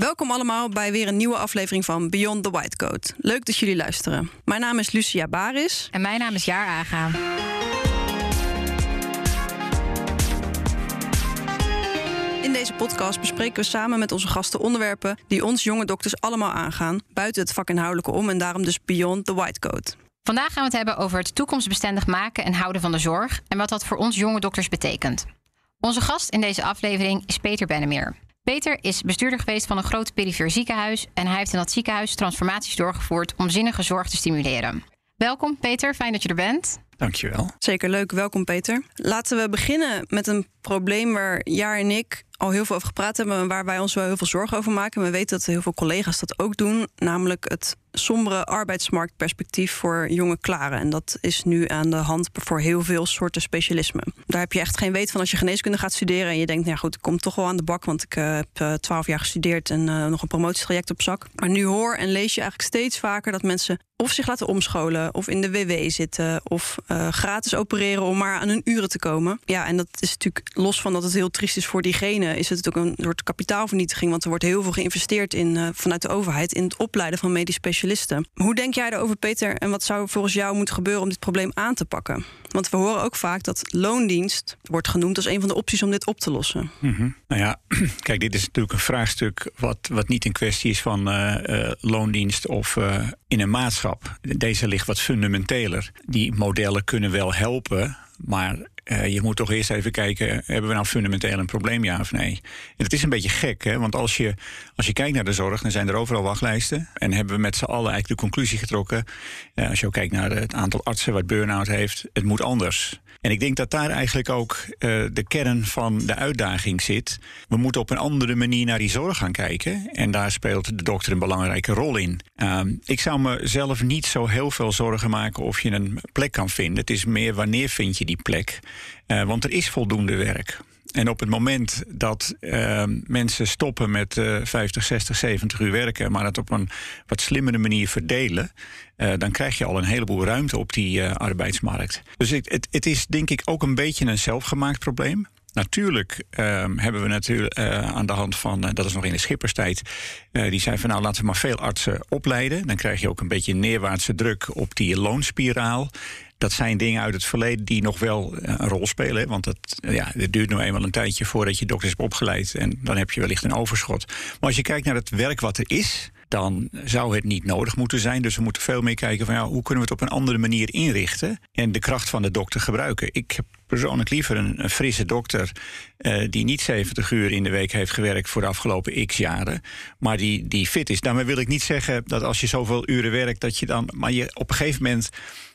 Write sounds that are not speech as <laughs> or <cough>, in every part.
Welkom allemaal bij weer een nieuwe aflevering van Beyond the White Coat. Leuk dat jullie luisteren. Mijn naam is Lucia Baris. En mijn naam is Jaar Aga. In deze podcast bespreken we samen met onze gasten onderwerpen die ons jonge dokters allemaal aangaan, buiten het vakinhoudelijke om en daarom dus Beyond the White Coat. Vandaag gaan we het hebben over het toekomstbestendig maken en houden van de zorg en wat dat voor ons jonge dokters betekent. Onze gast in deze aflevering is Peter Bennemeer. Peter is bestuurder geweest van een groot perifeer ziekenhuis en hij heeft in dat ziekenhuis transformaties doorgevoerd om zinnige zorg te stimuleren. Welkom Peter, fijn dat je er bent. Dankjewel. Zeker leuk, welkom Peter. Laten we beginnen met een probleem waar Jaar en ik al heel veel over gepraat hebben en waar wij ons wel heel veel zorgen over maken. We weten dat heel veel collega's dat ook doen, namelijk het sombere arbeidsmarktperspectief voor jonge klaren. En dat is nu aan de hand voor heel veel soorten specialismen. Daar heb je echt geen weet van als je geneeskunde gaat studeren en je denkt, nou goed, ik kom toch wel aan de bak, want ik uh, heb twaalf jaar gestudeerd en uh, nog een promotietraject op zak. Maar nu hoor en lees je eigenlijk steeds vaker dat mensen of zich laten omscholen, of in de WW zitten, of gratis opereren om maar aan hun uren te komen. Ja, en dat is natuurlijk los van dat het heel triest is voor diegene, is het ook een soort kapitaalvernietiging, want er wordt heel veel geïnvesteerd in vanuit de overheid in het opleiden van medisch specialisten specialisten. Hoe denk jij erover, Peter? En wat zou volgens jou moeten gebeuren om dit probleem aan te pakken? Want we horen ook vaak dat loondienst wordt genoemd als een van de opties om dit op te lossen. -hmm. Nou ja, <clears throat> kijk, dit is natuurlijk een vraagstuk wat, wat niet een kwestie is van uh, uh, loondienst of uh, in een maatschap. Deze ligt wat fundamenteler. Die modellen kunnen wel helpen, maar uh, je moet toch eerst even kijken, hebben we nou fundamenteel een probleem, ja of nee? En het is een beetje gek, hè? want als je, als je kijkt naar de zorg, dan zijn er overal wachtlijsten. En hebben we met z'n allen eigenlijk de conclusie getrokken, uh, als je ook kijkt naar het aantal artsen wat burn-out heeft, het moet anders. En ik denk dat daar eigenlijk ook uh, de kern van de uitdaging zit. We moeten op een andere manier naar die zorg gaan kijken. En daar speelt de dokter een belangrijke rol in. Uh, ik zou mezelf niet zo heel veel zorgen maken of je een plek kan vinden. Het is meer wanneer vind je die plek. Uh, want er is voldoende werk. En op het moment dat uh, mensen stoppen met uh, 50, 60, 70 uur werken, maar het op een wat slimmere manier verdelen, uh, dan krijg je al een heleboel ruimte op die uh, arbeidsmarkt. Dus het, het, is denk ik ook een beetje een zelfgemaakt probleem. Natuurlijk uh, hebben we natuurlijk uh, aan de hand van, dat is nog in de schipperstijd, die zei van nou laten we maar veel artsen opleiden. Dan krijg je ook een beetje neerwaartse druk op die loonspiraal dat zijn dingen uit het verleden die nog wel een rol spelen. Want het, ja, het duurt nu eenmaal een tijdje voordat je dokters hebt opgeleid. En dan heb je wellicht een overschot. Maar als je kijkt naar het werk wat er is dan zou het niet nodig moeten zijn. Dus we moeten veel meer kijken van ja, hoe kunnen we het op een andere manier inrichten en de kracht van de dokter gebruiken. Ik heb persoonlijk liever een, frisse dokter uh, die niet 70 uur in de week heeft gewerkt voor de afgelopen x jaren, maar die, die fit is. Daarmee wil ik niet zeggen dat als je zoveel uren werkt, dat je dan. Maar je op een gegeven moment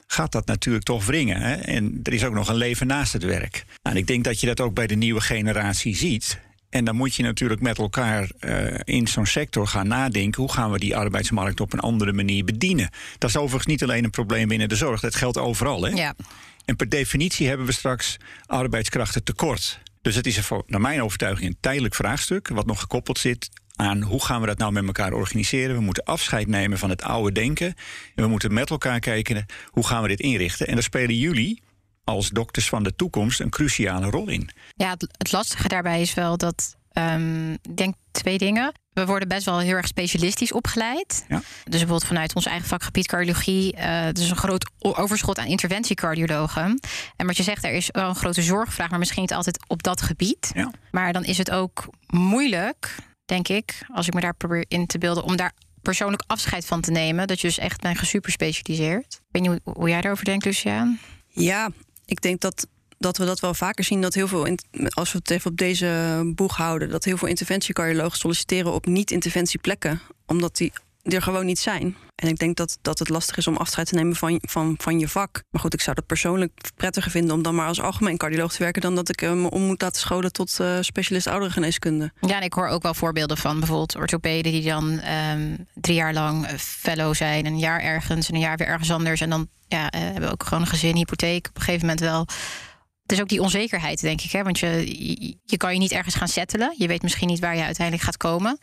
gaat dat natuurlijk toch wringen. Hè? En er is ook nog een leven naast het werk. Nou, en ik denk dat je dat ook bij de nieuwe generatie ziet. En dan moet je natuurlijk met elkaar uh, in zo'n sector gaan nadenken... hoe gaan we die arbeidsmarkt op een andere manier bedienen. Dat is overigens niet alleen een probleem binnen de zorg. Dat geldt overal. Hè? Ja. En per definitie hebben we straks arbeidskrachten tekort. Dus het is een, naar mijn overtuiging een tijdelijk vraagstuk... wat nog gekoppeld zit aan hoe gaan we dat nou met elkaar organiseren. We moeten afscheid nemen van het oude denken. En we moeten met elkaar kijken hoe gaan we dit inrichten. En daar spelen jullie als dokters van de toekomst een cruciale rol in. Ja, het, het lastige daarbij is wel dat. Um, ik denk twee dingen. We worden best wel heel erg specialistisch opgeleid. Ja. Dus bijvoorbeeld vanuit ons eigen vakgebied cardiologie. Uh, dus een groot overschot aan interventiecardiologen. En wat je zegt, er is wel een grote zorgvraag, maar misschien niet altijd op dat gebied. Ja. Maar dan is het ook moeilijk, denk ik, als ik me daar probeer in te beelden, om daar persoonlijk afscheid van te nemen. Dat je dus echt bent gesuperspecialiseerd. Ik weet niet hoe, jij daarover denkt, Luciaan. Ja, ik denk dat, dat we dat wel vaker zien. Dat heel veel, als we het even op deze boeg houden, dat heel veel interventiecardiologen solliciteren op niet-interventieplekken. Omdat die er gewoon niet zijn. En ik denk dat, dat het lastig is om afscheid te nemen van, van, van je vak. Maar goed, ik zou het persoonlijk prettiger vinden om dan maar als algemeen cardioloog te werken. dan dat ik me om moet laten scholen tot uh, specialist ouderengeneeskunde. Ja, en ik hoor ook wel voorbeelden van bijvoorbeeld orthopeden die dan um, drie jaar lang fellow zijn. Een jaar ergens en een jaar weer ergens anders. En dan ja, uh, hebben ook gewoon een gezin, hypotheek. Op een gegeven moment wel. Het is ook die onzekerheid, denk ik. Hè? Want je, je, kan je niet ergens gaan settelen. Je weet misschien niet waar je uiteindelijk gaat komen.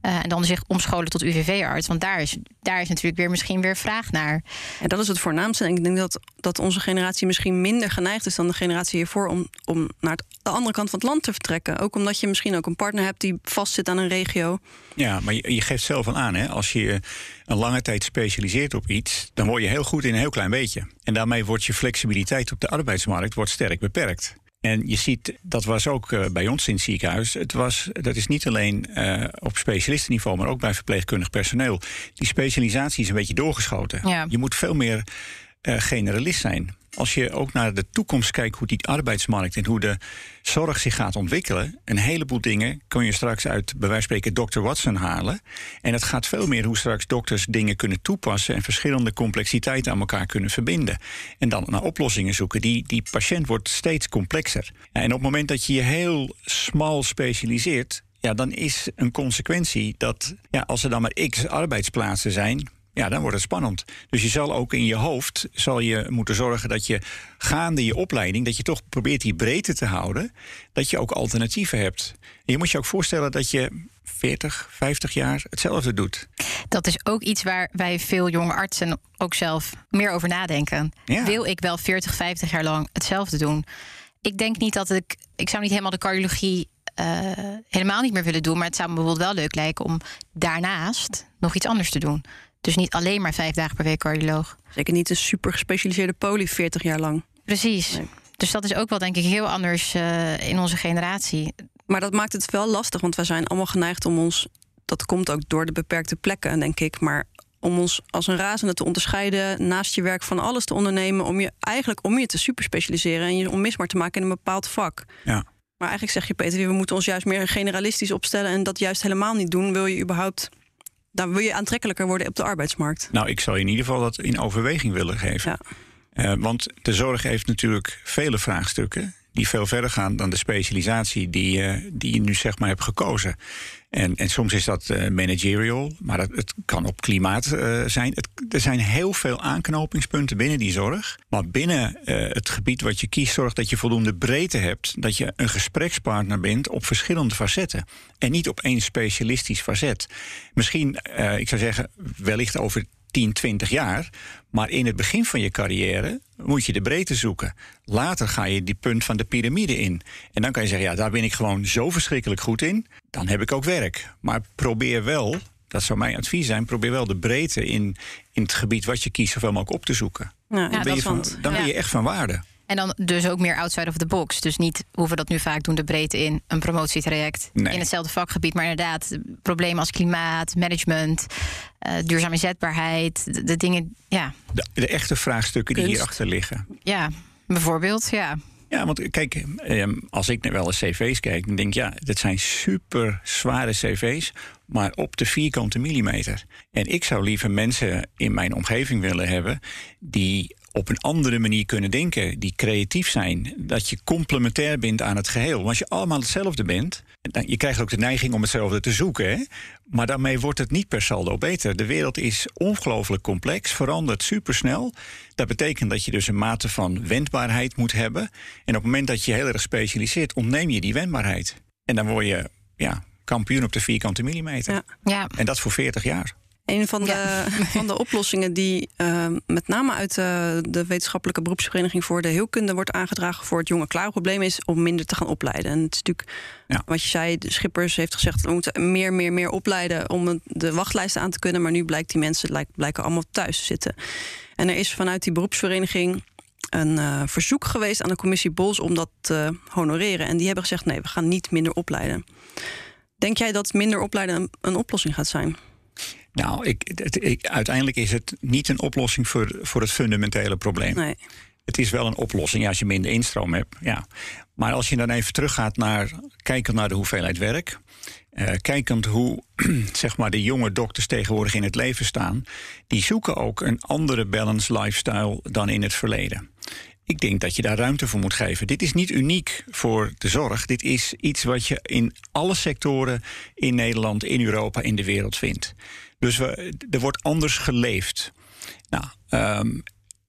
Eh, en dan zich omscholen tot UVV-arts. Want daar is, daar is natuurlijk weer misschien weer vraag naar. En dat is het voornaamste. En ik denk dat, dat onze generatie misschien minder geneigd is dan de generatie hiervoor om, om naar de andere kant van het land te vertrekken. Ook omdat je misschien ook een partner hebt die vastzit aan een regio. Ja, maar je, je geeft zelf al aan, hè? als je een lange tijd specialiseert op iets, dan word je heel goed in een heel klein beetje. En daarmee wordt je flexibiliteit op de arbeidsmarkt wordt sterk beperkt. En je ziet, dat was ook uh, bij ons in het ziekenhuis. Het was, dat is niet alleen uh, op specialistenniveau, maar ook bij verpleegkundig personeel. Die specialisatie is een beetje doorgeschoten. Ja. Je moet veel meer uh, generalist zijn als je ook naar de toekomst kijkt, hoe die arbeidsmarkt en hoe de zorg zich gaat ontwikkelen, een heleboel dingen kun je straks uit, bij wijze spreken, Dr. Watson halen. En het gaat veel meer hoe straks dokters dingen kunnen toepassen en verschillende complexiteiten aan elkaar kunnen verbinden. En dan naar oplossingen zoeken. Die, die patiënt wordt steeds complexer. En op het moment dat je je heel smal specialiseert, ja, dan is een consequentie dat ja, als er dan maar x arbeidsplaatsen zijn, ja, dan wordt het spannend. Dus je zal ook in je hoofd zal je moeten zorgen dat je gaande je opleiding, dat je toch probeert die breedte te houden, dat je ook alternatieven hebt. En je moet je ook voorstellen dat je 40, 50 jaar hetzelfde doet. Dat is ook iets waar wij veel jonge artsen ook zelf meer over nadenken. Ja. Wil ik wel 40, 50 jaar lang hetzelfde doen? Ik denk niet dat ik. Ik zou niet helemaal de cardiologie uh, helemaal niet meer willen doen. Maar het zou me bijvoorbeeld wel leuk lijken om daarnaast nog iets anders te doen. Dus niet alleen maar vijf dagen per week cardioloog. Zeker niet een super gespecialiseerde poli 40 jaar lang. Precies. Nee. Dus dat is ook wel denk ik heel anders uh, in onze generatie. Maar dat maakt het wel lastig, want wij zijn allemaal geneigd om ons. Dat komt ook door de beperkte plekken, denk ik. Maar om ons als een razende te onderscheiden, naast je werk van alles te ondernemen, om je eigenlijk om je te superspecialiseren en je onmisbaar te maken in een bepaald vak. Ja. Maar eigenlijk zeg je, Peter, we moeten ons juist meer generalistisch opstellen en dat juist helemaal niet doen. Wil je überhaupt dan wil je aantrekkelijker worden op de arbeidsmarkt. Nou, ik zou in ieder geval dat in overweging willen geven. Ja. Uh, want de zorg heeft natuurlijk vele vraagstukken die veel verder gaan dan de specialisatie die, uh, die je nu zeg maar hebt gekozen. En, en soms is dat uh, managerial, maar het, kan op klimaat uh, zijn. Er zijn heel veel aanknopingspunten binnen die zorg. Maar binnen het gebied wat je kiest, zorgt dat je voldoende breedte hebt. Dat je een gesprekspartner bent op verschillende facetten. En niet op één specialistisch facet. Misschien, ik zou zeggen, wellicht over 10, 20 jaar. Maar in het begin van je carrière moet je de breedte zoeken. Later ga je die punt van de piramide in. En dan kan je zeggen, ja, daar ben ik gewoon zo verschrikkelijk goed in. Dan heb ik ook werk. Maar probeer wel, dat zou mijn advies zijn, probeer wel de breedte in, in het gebied wat je kiest zoveel mogelijk op te zoeken. Ja, dan ben, je, van, dan ben je echt van waarde. En dan dus ook meer outside of the box. Dus niet hoe we dat nu vaak doen, de breedte in een promotietraject. Nee. In hetzelfde vakgebied. Maar inderdaad, problemen als klimaat, management, uh, duurzame inzetbaarheid. De, de, dingen, ja. De, de echte vraagstukken die Kunst. hierachter liggen. Ja, bijvoorbeeld, ja. Ja, want kijk, eh, als ik wel eens cv's kijk, dan denk ik, ja, dat zijn super zware cv's, maar op de vierkante millimeter. En ik zou liever mensen in mijn omgeving willen hebben die op een andere manier kunnen denken, die creatief zijn, dat je complementair bent aan het geheel. Want als je allemaal hetzelfde bent, dan, je krijgt ook de neiging om hetzelfde te zoeken, hè? maar daarmee wordt het niet per saldo beter. De wereld is ongelooflijk complex, verandert supersnel. Dat betekent dat je dus een mate van wendbaarheid moet hebben. En op het moment dat je heel erg specialiseert, ontneem je die wendbaarheid. En dan word je ja, kampioen op de vierkante millimeter. Ja. ja. En dat voor 40 jaar. Een van de, Ja. van de oplossingen die uh, met name uit uh, de wetenschappelijke beroepsvereniging voor de heelkunde wordt aangedragen voor het jonge klaarprobleem is om minder te gaan opleiden. En het is natuurlijk, Ja. wat je zei, de Schippers heeft gezegd we moeten meer, meer, meer opleiden om de wachtlijsten aan te kunnen. Maar nu blijkt die mensen lijk- blijken allemaal thuis te zitten. En er is vanuit die beroepsvereniging een eh, verzoek geweest aan de commissie Bols om dat te honoreren. En die hebben gezegd: nee, we gaan niet minder opleiden. Denk jij dat minder opleiden een, een oplossing gaat zijn? Nou, ik, het, ik- uiteindelijk is het niet een oplossing voor, voor het fundamentele probleem. Nee. Het is wel een oplossing als je minder instroom hebt. Ja. Maar als je dan even teruggaat naar kijkend naar de hoeveelheid werk. eh, kijkend hoe <clears throat> zeg maar, de jonge dokters tegenwoordig in het leven staan. Die zoeken ook een andere balance lifestyle dan in het verleden. Ik denk dat je daar ruimte voor moet geven. Dit is niet uniek voor de zorg. Dit is iets wat je in alle sectoren in Nederland, in Europa, in de wereld vindt. Dus we, er wordt anders geleefd. Nou, ehm,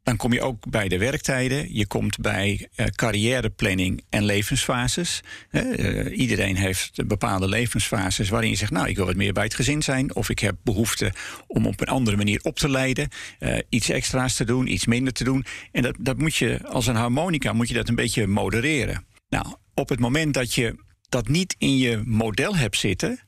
Dan kom je ook bij de werktijden. Je komt bij uh, carrièreplanning en levensfases. Uh, iedereen heeft bepaalde levensfases waarin je zegt: Nou, ik wil wat meer bij het gezin zijn. Of ik heb behoefte om op een andere manier op te leiden. Uh, iets extra's te doen, iets minder te doen. En dat, dat moet je als een harmonica moet je dat een beetje modereren. Nou, op het moment dat je dat niet in je model hebt zitten,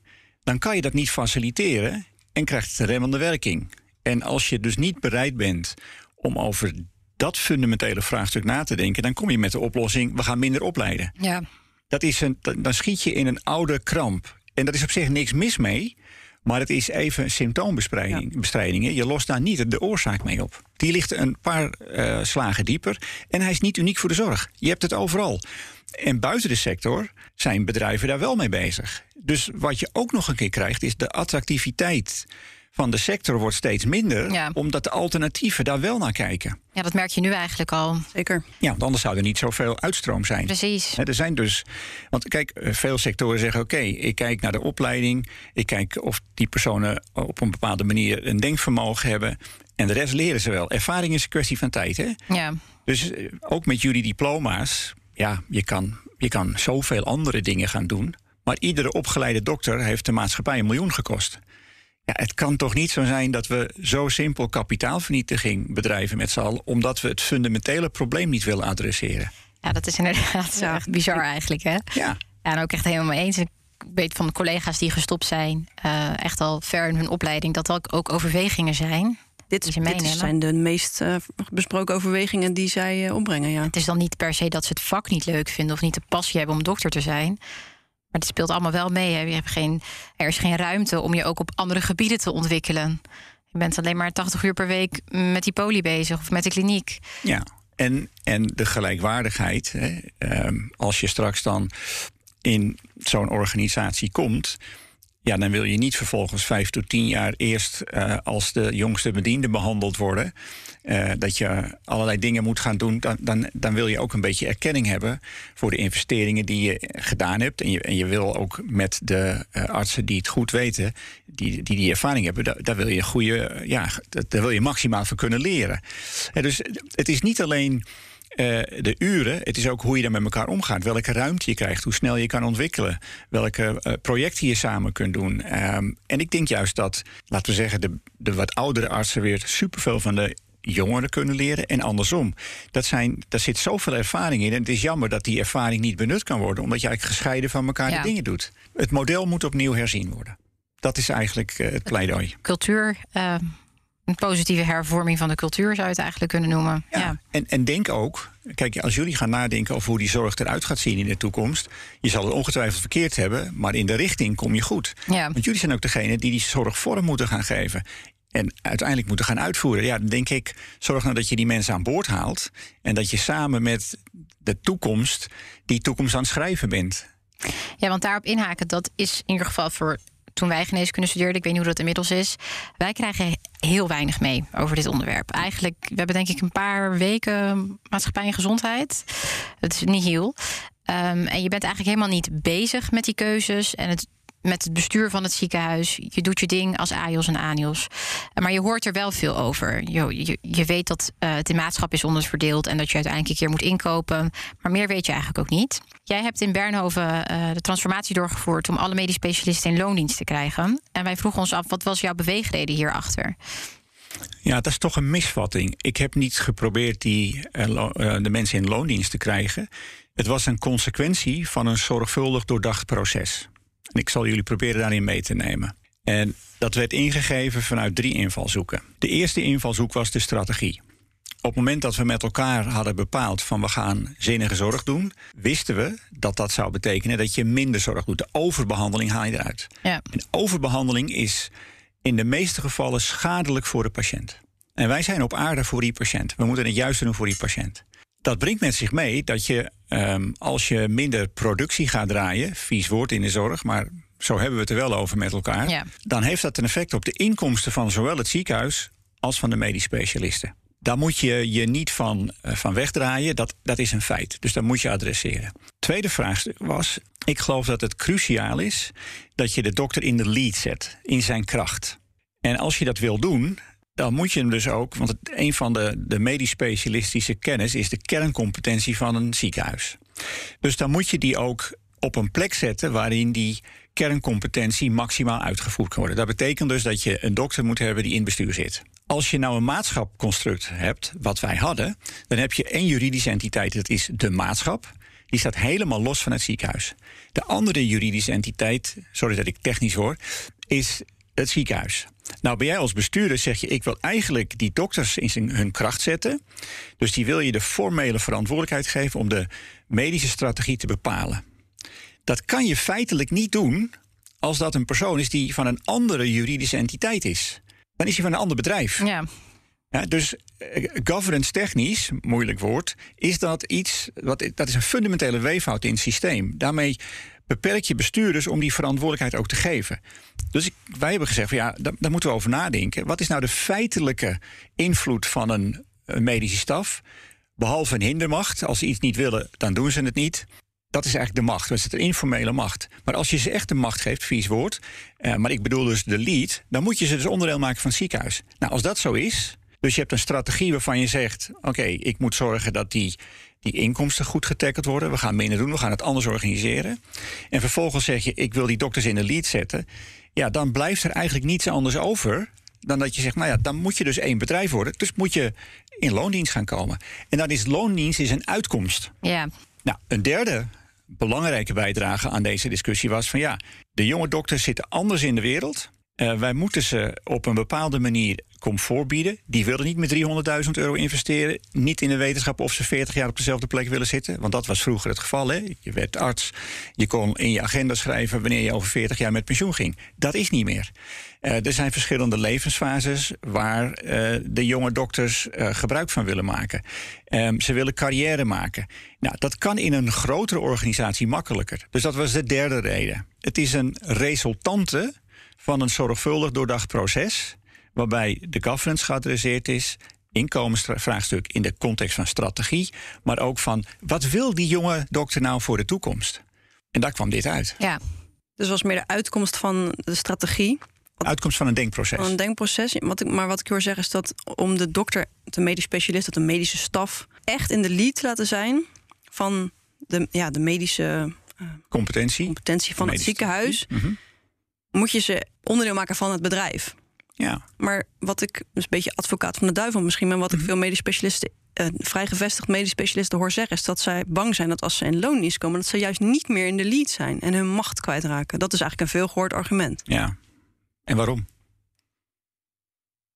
dan kan je dat niet faciliteren en krijgt het remmende werking. En als je dus niet bereid bent om over dat fundamentele vraagstuk na te denken, dan kom je met de oplossing: we gaan minder opleiden. Ja. Dat is een, dan schiet je in een oude kramp. En daar is op zich niks mis mee. Maar het is even symptoombestrijding. Ja. Je lost daar niet de oorzaak mee op. Die ligt een paar uh, slagen dieper. En hij is niet uniek voor de zorg. Je hebt het overal. En buiten de sector zijn bedrijven daar wel mee bezig. Dus wat je ook nog een keer krijgt, is de attractiviteit van de sector wordt steeds minder, Ja. omdat de alternatieven daar wel naar kijken. ja, dat merk je nu eigenlijk al. Zeker. Ja, want anders zou er niet zoveel uitstroom zijn. Precies. Hè, er zijn dus. Want kijk, eh, veel sectoren zeggen: oké, ik kijk naar de opleiding. Ik kijk of die personen op een bepaalde manier een denkvermogen hebben. En de rest leren ze wel. Ervaring is een kwestie van tijd. Hè? Ja. Dus eh, ook met jullie diploma's. Ja, je kan, je kan zoveel andere dingen gaan doen. Maar iedere opgeleide dokter heeft de maatschappij een miljoen gekost. Ja, het kan toch niet zo zijn dat we zo simpel kapitaalvernietiging bedrijven met z'n allen, omdat we het fundamentele probleem niet willen adresseren. ja, dat is inderdaad Ja. echt bizar eigenlijk. Hè? Ja, Ja, en ook echt helemaal mee eens. Ik weet van de collega's die gestopt zijn, eh, echt al ver in hun opleiding, dat er ook overwegingen zijn. Dit, ze dit zijn de meest eh, besproken overwegingen die zij eh, opbrengen. Ja. Het is dan niet per se dat ze het vak niet leuk vinden of niet de passie hebben om dokter te zijn. Maar het speelt allemaal wel mee. Hè. Je hebt geen, er is geen ruimte om je ook op andere gebieden te ontwikkelen. Je bent alleen maar 80 uur per week met die poli bezig of met de kliniek. ja. En, en de gelijkwaardigheid. Hè, ehm, als je straks dan in zo'n organisatie komt. Ja, dan wil je niet vervolgens vijf tot tien jaar eerst eh, als de jongste bediende behandeld worden. Eh, dat je allerlei dingen moet gaan doen. Dan, dan, wil je ook een beetje erkenning hebben voor de investeringen die je gedaan hebt. En je, en je wil ook met de eh, artsen die het goed weten, die die, die ervaring hebben, daar, daar wil je goede, ja, daar wil je maximaal van kunnen leren. Eh, dus het is niet alleen eh, de uren, het is ook hoe je daar met elkaar omgaat. Welke ruimte je krijgt, hoe snel je kan ontwikkelen. Welke eh, projecten je samen kunt doen. Ehm, en ik denk juist dat, laten we zeggen, de, de wat oudere artsen weer superveel van de jongeren kunnen leren. En andersom. Dat zijn, daar zit zoveel ervaring in. En het is jammer dat die ervaring niet benut kan worden. Omdat je eigenlijk gescheiden van elkaar Ja. de dingen doet. Het model moet opnieuw herzien worden. Dat is eigenlijk eh, het pleidooi. Cultuur, eh, een positieve hervorming van de cultuur zou je het eigenlijk kunnen noemen. Ja. Ja. En, en denk ook, kijk, als jullie gaan nadenken over hoe die zorg eruit gaat zien in de toekomst, je zal het ongetwijfeld verkeerd hebben, maar in de richting kom je goed. Ja. Want jullie zijn ook degene die die zorg vorm moeten gaan geven. En uiteindelijk moeten gaan uitvoeren. Ja, dan denk ik, zorg nou dat je die mensen aan boord haalt. En dat je samen met de toekomst die toekomst aan het schrijven bent. Ja, want daarop inhaken, dat is in ieder geval voor toen wij geneeskunde studeerden, ik weet niet hoe dat inmiddels is. Wij krijgen heel weinig mee over dit onderwerp. Eigenlijk, we hebben denk ik een paar weken maatschappij en gezondheid. Het is niet heel. Ehm, en je bent eigenlijk helemaal niet bezig met die keuzes en het met het bestuur van het ziekenhuis. Je doet je ding als AJOS en ANIOS. Maar je hoort er wel veel over. Je, je, je weet dat eh, het in maatschap is onderverdeeld... en dat je uiteindelijk een keer moet inkopen. Maar meer weet je eigenlijk ook niet. Jij hebt in Bernhoven eh, de transformatie doorgevoerd... om alle medisch specialisten in loondienst te krijgen. En wij vroegen ons af, wat was jouw beweegreden hierachter? Ja, dat is toch een misvatting. Ik heb niet geprobeerd die, eh, eh, de mensen in loondienst te krijgen. Het was een consequentie van een zorgvuldig doordacht proces. En ik zal jullie proberen daarin mee te nemen. En dat werd ingegeven vanuit drie invalshoeken. De eerste invalshoek was de strategie. Op het moment dat we met elkaar hadden bepaald van we gaan zinnige zorg doen, wisten we dat dat zou betekenen dat je minder zorg doet. De overbehandeling haal je eruit. Ja. En overbehandeling is in de meeste gevallen schadelijk voor de patiënt. En wij zijn op aarde voor die patiënt. We moeten het juiste doen voor die patiënt. Dat brengt met zich mee dat je, ehm, als je minder productie gaat draaien, vies woord in de zorg, maar zo hebben we het er wel over met elkaar, Ja. dan heeft dat een effect op de inkomsten van zowel het ziekenhuis als van de medisch specialisten. Daar moet je je niet van, eh, van wegdraaien, dat, dat is een feit. Dus dat moet je adresseren. Tweede vraagstuk was, ik geloof dat het cruciaal is dat je de dokter in de lead zet, in zijn kracht. En als je dat wil doen, dan moet je hem dus ook, want het, een van de, de medisch specialistische kennis is de kerncompetentie van een ziekenhuis. Dus dan moet je die ook op een plek zetten waarin die kerncompetentie maximaal uitgevoerd kan worden. Dat betekent dus dat je een dokter moet hebben die in bestuur zit. Als je nou een maatschapconstruct hebt, wat wij hadden, dan heb je één juridische entiteit, dat is de maatschap. Die staat helemaal los van het ziekenhuis. De andere juridische entiteit, sorry dat ik technisch hoor, is het ziekenhuis. Nou, ben jij als bestuurder zeg je, ik wil eigenlijk die dokters in hun kracht zetten. Dus die wil je de formele verantwoordelijkheid geven om de medische strategie te bepalen. Dat kan je feitelijk niet doen als dat een persoon is die van een andere juridische entiteit is. Dan is hij van een ander bedrijf. Ja. Ja, dus eh, governance technisch, moeilijk woord, is dat iets, wat, dat is een fundamentele weeffout in het systeem. Daarmee beperk je bestuurders om die verantwoordelijkheid ook te geven. Dus ik, wij hebben gezegd, ja, daar, moeten we over nadenken. Wat is nou de feitelijke invloed van een, een medische staf? Behalve een hindermacht. Als ze iets niet willen, dan doen ze het niet. Dat is eigenlijk de macht. Dat is het informele macht. Maar als je ze echt de macht geeft, vies woord. Eh, maar ik bedoel dus de lead. Dan moet je ze dus onderdeel maken van het ziekenhuis. Nou, als dat zo is. Dus je hebt een strategie waarvan je zegt: Oké, ik moet zorgen dat die die inkomsten goed getackeld worden. We gaan minder doen, we gaan het anders organiseren. En vervolgens zeg je, ik wil die dokters in de lead zetten. Ja, dan blijft er eigenlijk niets anders over dan dat je zegt, nou ja, dan moet je dus één bedrijf worden. Dus moet je in loondienst gaan komen. En dan is loondienst is een uitkomst. Ja. Nou, een derde belangrijke bijdrage aan deze discussie was van ja, de jonge dokters zitten anders in de wereld. Uh, wij moeten ze op een bepaalde manier comfort bieden. Die willen niet met 300.000 euro investeren. Niet in de wetenschap of ze 40 jaar op dezelfde plek willen zitten. Want dat was vroeger het geval. Hè? Je werd arts. Je kon in je agenda schrijven wanneer je over 40 jaar met pensioen ging. Dat is niet meer. Uh, er zijn verschillende levensfases waar uh, de jonge dokters gebruik van willen maken. Um, ze willen carrière maken. Nou, dat kan in een grotere organisatie makkelijker. Dus dat was de derde reden. Het is een resultante van een zorgvuldig doordacht proces. Waarbij de governance geadresseerd is, inkomensvraagstuk in de context van strategie, maar ook van wat wil die jonge dokter nou voor de toekomst? En daar kwam dit uit. Ja. Dus was meer de uitkomst van de strategie. Uitkomst van een denkproces. Van een denkproces. Wat ik, maar wat ik hoor zeggen is dat om de dokter, de medisch specialist, de medische staf, echt in de lead te laten zijn van de, ja, de medische uh, competentie. competentie van het ziekenhuis. Mm moet je ze onderdeel maken van het bedrijf. Ja. Maar wat ik, dus een beetje advocaat van de duivel misschien, maar wat ik mhm. veel medisch specialisten, uh, vrij gevestigd medisch specialisten hoor zeggen, is dat zij bang zijn dat als ze in loondienst komen, dat ze juist niet meer in de lead zijn en hun macht kwijtraken. Dat is eigenlijk een veelgehoord argument. Ja. En waarom?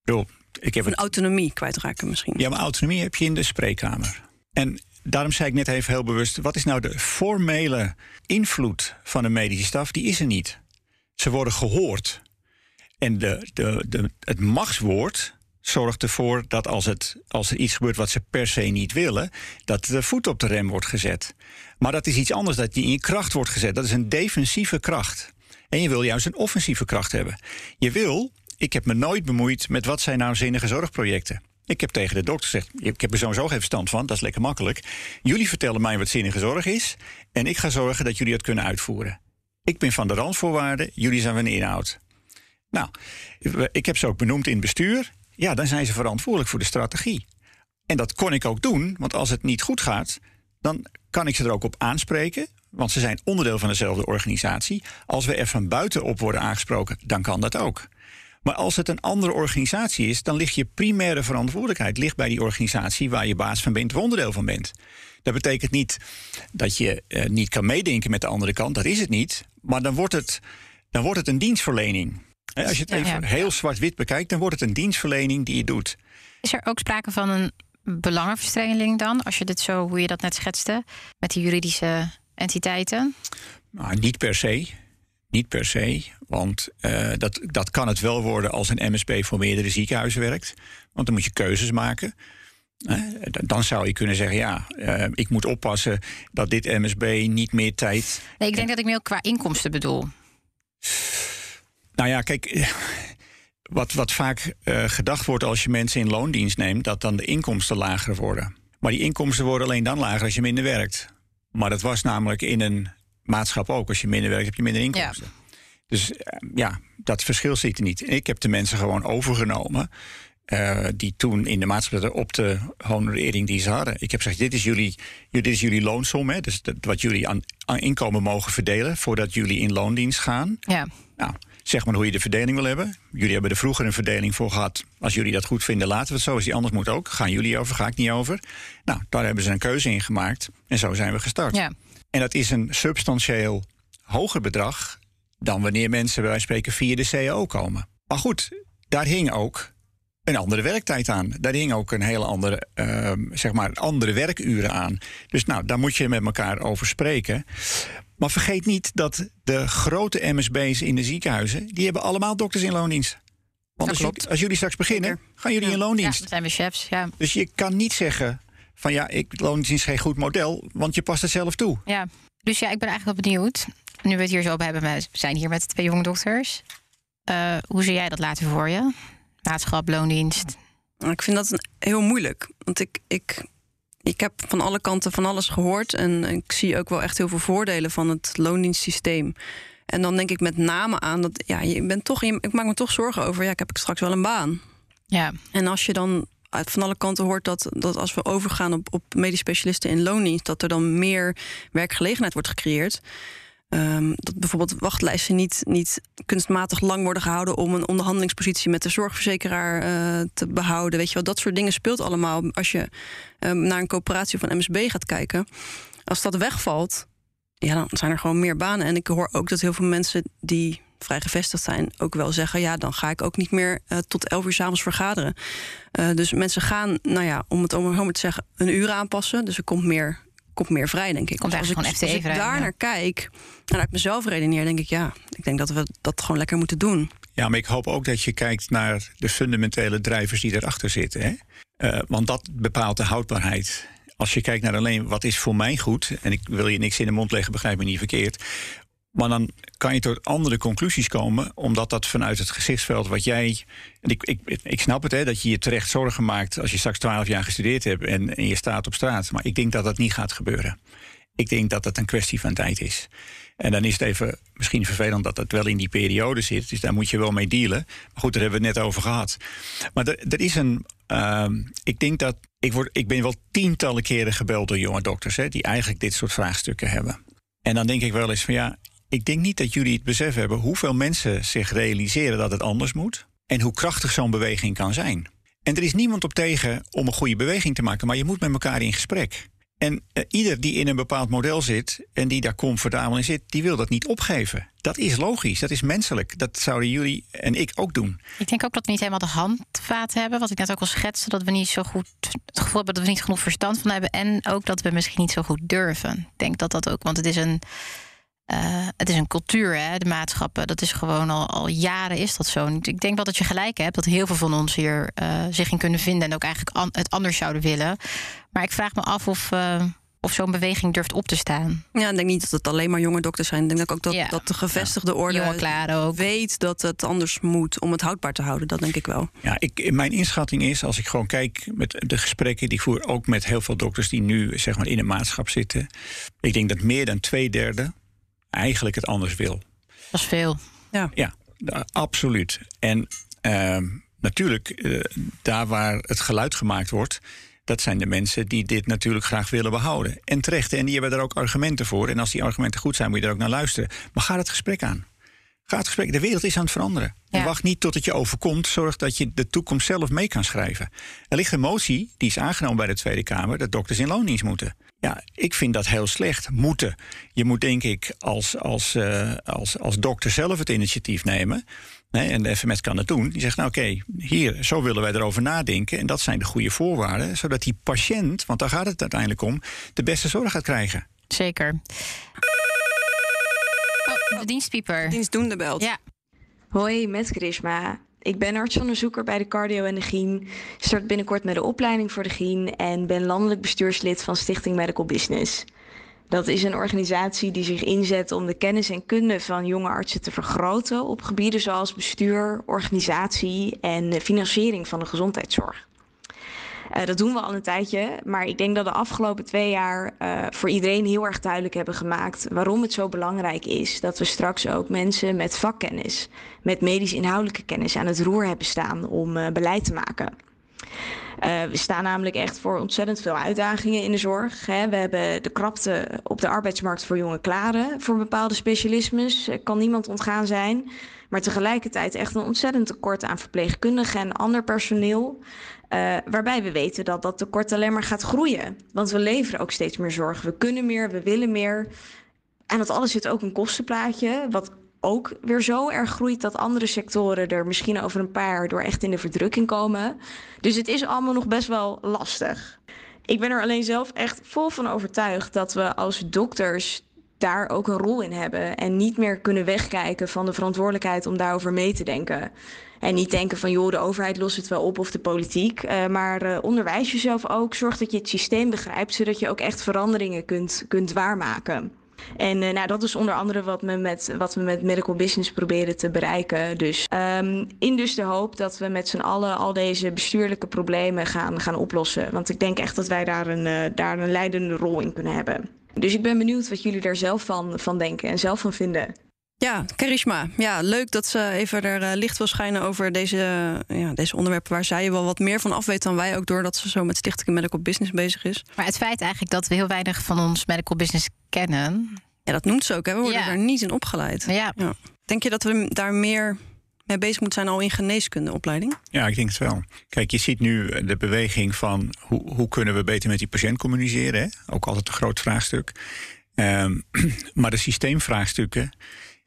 Yo, ik heb een autonomie kwijtraken misschien. Ja, maar autonomie heb je in de spreekkamer. En daarom zei ik net even heel bewust: wat is nou de formele invloed van een medische staf? Die is er niet. Ze worden gehoord. En de, de, de, het machtswoord zorgt ervoor dat als, het, als er iets gebeurt wat ze per se niet willen, dat de voet op de rem wordt gezet. Maar dat is iets anders, dat die in kracht wordt gezet. Dat is een defensieve kracht. En je wil juist een offensieve kracht hebben. Je wil, ik heb me nooit bemoeid met wat zijn nou zinnige zorgprojecten. Ik heb tegen de dokter gezegd: Ik heb er sowieso geen verstand van, dat is lekker makkelijk. Jullie vertellen mij wat zinnige zorg is. En ik ga zorgen dat jullie het kunnen uitvoeren. Ik ben van de randvoorwaarden, jullie zijn van de inhoud. Nou, ik heb ze ook benoemd in bestuur. Ja, dan zijn ze verantwoordelijk voor de strategie. En dat kon ik ook doen, want als het niet goed gaat, dan kan ik ze er ook op aanspreken. Want ze zijn onderdeel van dezelfde organisatie. Als we er van buitenop worden aangesproken, dan kan dat ook. Maar als het een andere organisatie is, dan ligt je primaire verantwoordelijkheid ligt bij die organisatie waar je baas van bent, of onderdeel van bent. Dat betekent niet dat je uh, niet kan meedenken met de andere kant, dat is het niet. Maar dan wordt het, dan wordt het een dienstverlening. Als je het even heel zwart-wit bekijkt, dan wordt het een dienstverlening die je doet. Is er ook sprake van een belangenverstrengeling dan, als je dit zo, hoe je dat net schetste, met die juridische entiteiten? Nou, niet per se. Niet per se, want uh, dat, dat kan het wel worden als een MSB voor meerdere ziekenhuizen werkt. Want dan moet je keuzes maken. Dan zou je kunnen zeggen, ja, uh, ik moet oppassen dat dit MSB niet meer tijd. Nee, ik denk dat ik meer qua inkomsten bedoel. Nou ja, kijk, wat, wat vaak uh, gedacht wordt als je mensen in loondienst neemt, dat dan de inkomsten lager worden. Maar die inkomsten worden alleen dan lager als je minder werkt. Maar dat was namelijk in een maatschap ook. Als je minder werkt, heb je minder inkomsten. Ja. Dus uh, ja, dat verschil zit er niet. Ik heb de mensen gewoon overgenomen uh, die toen in de maatschappij op de honorering die ze hadden. Ik heb gezegd, dit is jullie, dit is jullie loonsom, hè, dus dat, wat jullie aan, aan, inkomen mogen verdelen voordat jullie in loondienst gaan. Ja. Nou, zeg maar hoe je de verdeling wil hebben. Jullie hebben er vroeger een verdeling voor gehad. Als jullie dat goed vinden, laten we het zo. Als die anders moet ook. Gaan jullie over, ga ik niet over. Nou, daar hebben ze een keuze in gemaakt. En zo zijn we gestart. Ja. En dat is een substantieel hoger bedrag dan wanneer mensen bij wijze van spreken via de CAO komen. Maar goed, daar hing ook een andere werktijd aan. Daar hing ook een hele andere, uh, zeg maar, andere werkuren aan. Dus nou, daar moet je met elkaar over spreken. Maar vergeet niet dat de grote MSB's in de ziekenhuizen... die hebben allemaal dokters in loondienst. Want als, jullie, als, jullie straks beginnen, gaan jullie in loondienst. Ja, dat zijn we chefs, ja. Dus je kan niet zeggen van ja, ik, loondienst is geen goed model... want je past het zelf toe. Ja, dus ja, ik ben eigenlijk wel benieuwd. Nu we het hier zo bij hebben, we zijn hier met twee jonge dokters. Uh, hoe zie jij dat later voor je? Maatschap, loondienst? Ik vind dat heel moeilijk. Want ik, ik, ik heb van alle kanten van alles gehoord. En ik zie ook wel echt heel veel voordelen van het loondienstsysteem. En dan denk ik met name aan dat ja, je bent toch, ik maak me toch zorgen over. Ja, ik heb ik straks wel een baan. Ja. En als je dan uit van alle kanten hoort dat, dat als we overgaan op, op medisch specialisten in loondienst, dat er dan meer werkgelegenheid wordt gecreëerd. Um, dat bijvoorbeeld wachtlijsten niet, niet kunstmatig lang worden gehouden om een onderhandelingspositie met de zorgverzekeraar uh, te behouden. Weet je wel, dat soort dingen speelt allemaal als je um, naar een coöperatie een MSB gaat kijken. Als dat wegvalt, ja, dan zijn er gewoon meer banen. En ik hoor ook dat heel veel mensen die vrij gevestigd zijn ook wel zeggen: ja, dan ga ik ook niet meer uh, tot elf uur s'avonds vergaderen. Uh, dus mensen gaan, nou ja, om het om te zeggen, een uur aanpassen. Dus er komt meer komt meer vrij, denk ik. Komt als ik, als ik daar naar kijk en uit mezelf redeneer, denk ik ja, ik denk dat we dat gewoon lekker moeten doen. Ja, maar ik hoop ook dat je kijkt naar de fundamentele drijvers die erachter zitten. Hè? Uh, want dat bepaalt de houdbaarheid. Als je kijkt naar alleen wat is voor mij goed, en ik wil je niks in de mond leggen, begrijp me niet verkeerd. Maar dan kan je tot andere conclusies komen, omdat dat vanuit het gezichtsveld wat jij. Ik, ik, ik snap het, hè, dat je je terecht zorgen maakt als je straks twaalf jaar gestudeerd hebt en, je staat op straat. Maar ik denk dat dat niet gaat gebeuren. Ik denk dat het een kwestie van tijd is. En dan is het even misschien vervelend dat het wel in die periode zit. Dus daar moet je wel mee dealen. Maar goed, daar hebben we het net over gehad. Maar er, er is een. Uh, ik denk dat. Ik, word, ik ben wel tientallen keren gebeld door jonge dokters hè, die eigenlijk dit soort vraagstukken hebben. En dan denk ik wel eens van ja, ik denk niet dat jullie het besef hebben hoeveel mensen zich realiseren dat het anders moet. En hoe krachtig zo'n beweging kan zijn. En er is niemand op tegen om een goede beweging te maken, maar je moet met elkaar in gesprek. En uh, ieder die in een bepaald model zit en die daar comfortabel in zit, die wil dat niet opgeven. Dat is logisch, dat is menselijk. Dat zouden jullie en ik ook doen. Ik denk ook dat we niet helemaal de handvaat hebben. Wat ik net ook al schetste, dat we niet zo goed het gevoel hebben dat we niet genoeg verstand van hebben. En ook dat we misschien niet zo goed durven. Ik denk dat dat ook, want het is een uh, het is een cultuur, hè, de maatschappen. Dat is gewoon al, al jaren is dat zo. Ik denk wel dat je gelijk hebt dat heel veel van ons hier uh, zich in kunnen vinden en ook eigenlijk an het anders zouden willen. Maar ik vraag me af of, uh, of zo'n beweging durft op te staan. Ja, ik denk niet dat het alleen maar jonge dokters zijn. Ik denk ook dat, ja. dat de gevestigde orde ook. weet dat het anders moet om het houdbaar te houden. Dat denk ik wel. Ja, ik, mijn inschatting is, als ik gewoon kijk met de gesprekken die ik voer, ook met heel veel dokters die nu zeg maar, in de maatschap zitten. Ik denk dat meer dan twee derde eigenlijk het anders wil. Dat is veel. Ja, ja absoluut. En uh, natuurlijk, uh, daar waar het geluid gemaakt wordt, dat zijn de mensen die dit natuurlijk graag willen behouden. En terecht, en die hebben er ook argumenten voor. En als die argumenten goed zijn, moet je er ook naar luisteren. Maar ga het gesprek aan. Ga het gesprek. De wereld is aan het veranderen. Ja. Wacht niet tot het je overkomt. Zorg dat je de toekomst zelf mee kan schrijven. Er ligt een motie, die is aangenomen bij de Tweede Kamer, dat dokters in loondienst moeten. Ja, ik vind dat heel slecht. Moeten. Je moet denk ik als, als, uh, als, als dokter zelf het initiatief nemen. Nee, en de FMS kan het doen. Die zegt, nou oké, okay, hier, zo willen wij erover nadenken. En dat zijn de goede voorwaarden. Zodat die patiënt, want daar gaat het uiteindelijk om, de beste zorg gaat krijgen. Zeker. Oh, de dienstpieper. Dienstdoende belt. Ja. Hoi, met Charisma. Ik ben artsonderzoeker bij de cardio en de GIEN. Start binnenkort met de opleiding voor de GIEN en ben landelijk bestuurslid van Stichting Medical Business. Dat is een organisatie die zich inzet om de kennis en kunde van jonge artsen te vergroten op gebieden zoals bestuur, organisatie en financiering van de gezondheidszorg. Uh, dat doen we al een tijdje, maar ik denk dat de afgelopen twee jaar uh, voor iedereen heel erg duidelijk hebben gemaakt waarom het zo belangrijk is dat we straks ook mensen met vakkennis, met medisch inhoudelijke kennis aan het roer hebben staan om uh, beleid te maken. Uh, we staan namelijk echt voor ontzettend veel uitdagingen in de zorg. Hè. We hebben de krapte op de arbeidsmarkt voor jonge klaren. Voor bepaalde specialismes kan niemand ontgaan zijn. Maar tegelijkertijd echt een ontzettend tekort aan verpleegkundigen en ander personeel. Uh, waarbij we weten dat dat tekort alleen maar gaat groeien. Want we leveren ook steeds meer zorg. We kunnen meer, we willen meer. En dat alles zit ook een kostenplaatje. Wat ook weer zo erg groeit dat andere sectoren er misschien over een paar jaar door echt in de verdrukking komen. Dus het is allemaal nog best wel lastig. Ik ben er alleen zelf echt vol van overtuigd dat we als dokters daar ook een rol in hebben. En niet meer kunnen wegkijken van de verantwoordelijkheid om daarover mee te denken. En niet denken van joh, de overheid lost het wel op of de politiek. Uh, maar uh, onderwijs jezelf ook. Zorg dat je het systeem begrijpt, zodat je ook echt veranderingen kunt, kunt waarmaken. En uh, nou, dat is onder andere wat we, met, wat we met Medical Business proberen te bereiken. Dus um, in dus de hoop dat we met z'n allen al deze bestuurlijke problemen gaan, gaan oplossen. Want ik denk echt dat wij daar een, daar een leidende rol in kunnen hebben. Dus ik ben benieuwd wat jullie daar zelf van, van denken en zelf van vinden. Ja, Karishma. Ja, leuk dat ze even er uh, licht wil schijnen over deze, ja, deze onderwerpen waar zij wel wat meer van af weet dan wij. Ook doordat ze zo met Stichting Medical Business bezig is. Maar het feit eigenlijk dat we heel weinig van ons medical business kennen. Ja, dat noemt ze ook. Hè? We worden ja. er niet in opgeleid. Ja. ja. Denk je dat we daar meer mee bezig moeten zijn al in geneeskundeopleiding? Ja, ik denk het wel. Kijk, je ziet nu de beweging van hoe, hoe kunnen we beter met die patiënt communiceren. Hè? Ook altijd een groot vraagstuk. Um, <clears throat> maar de systeemvraagstukken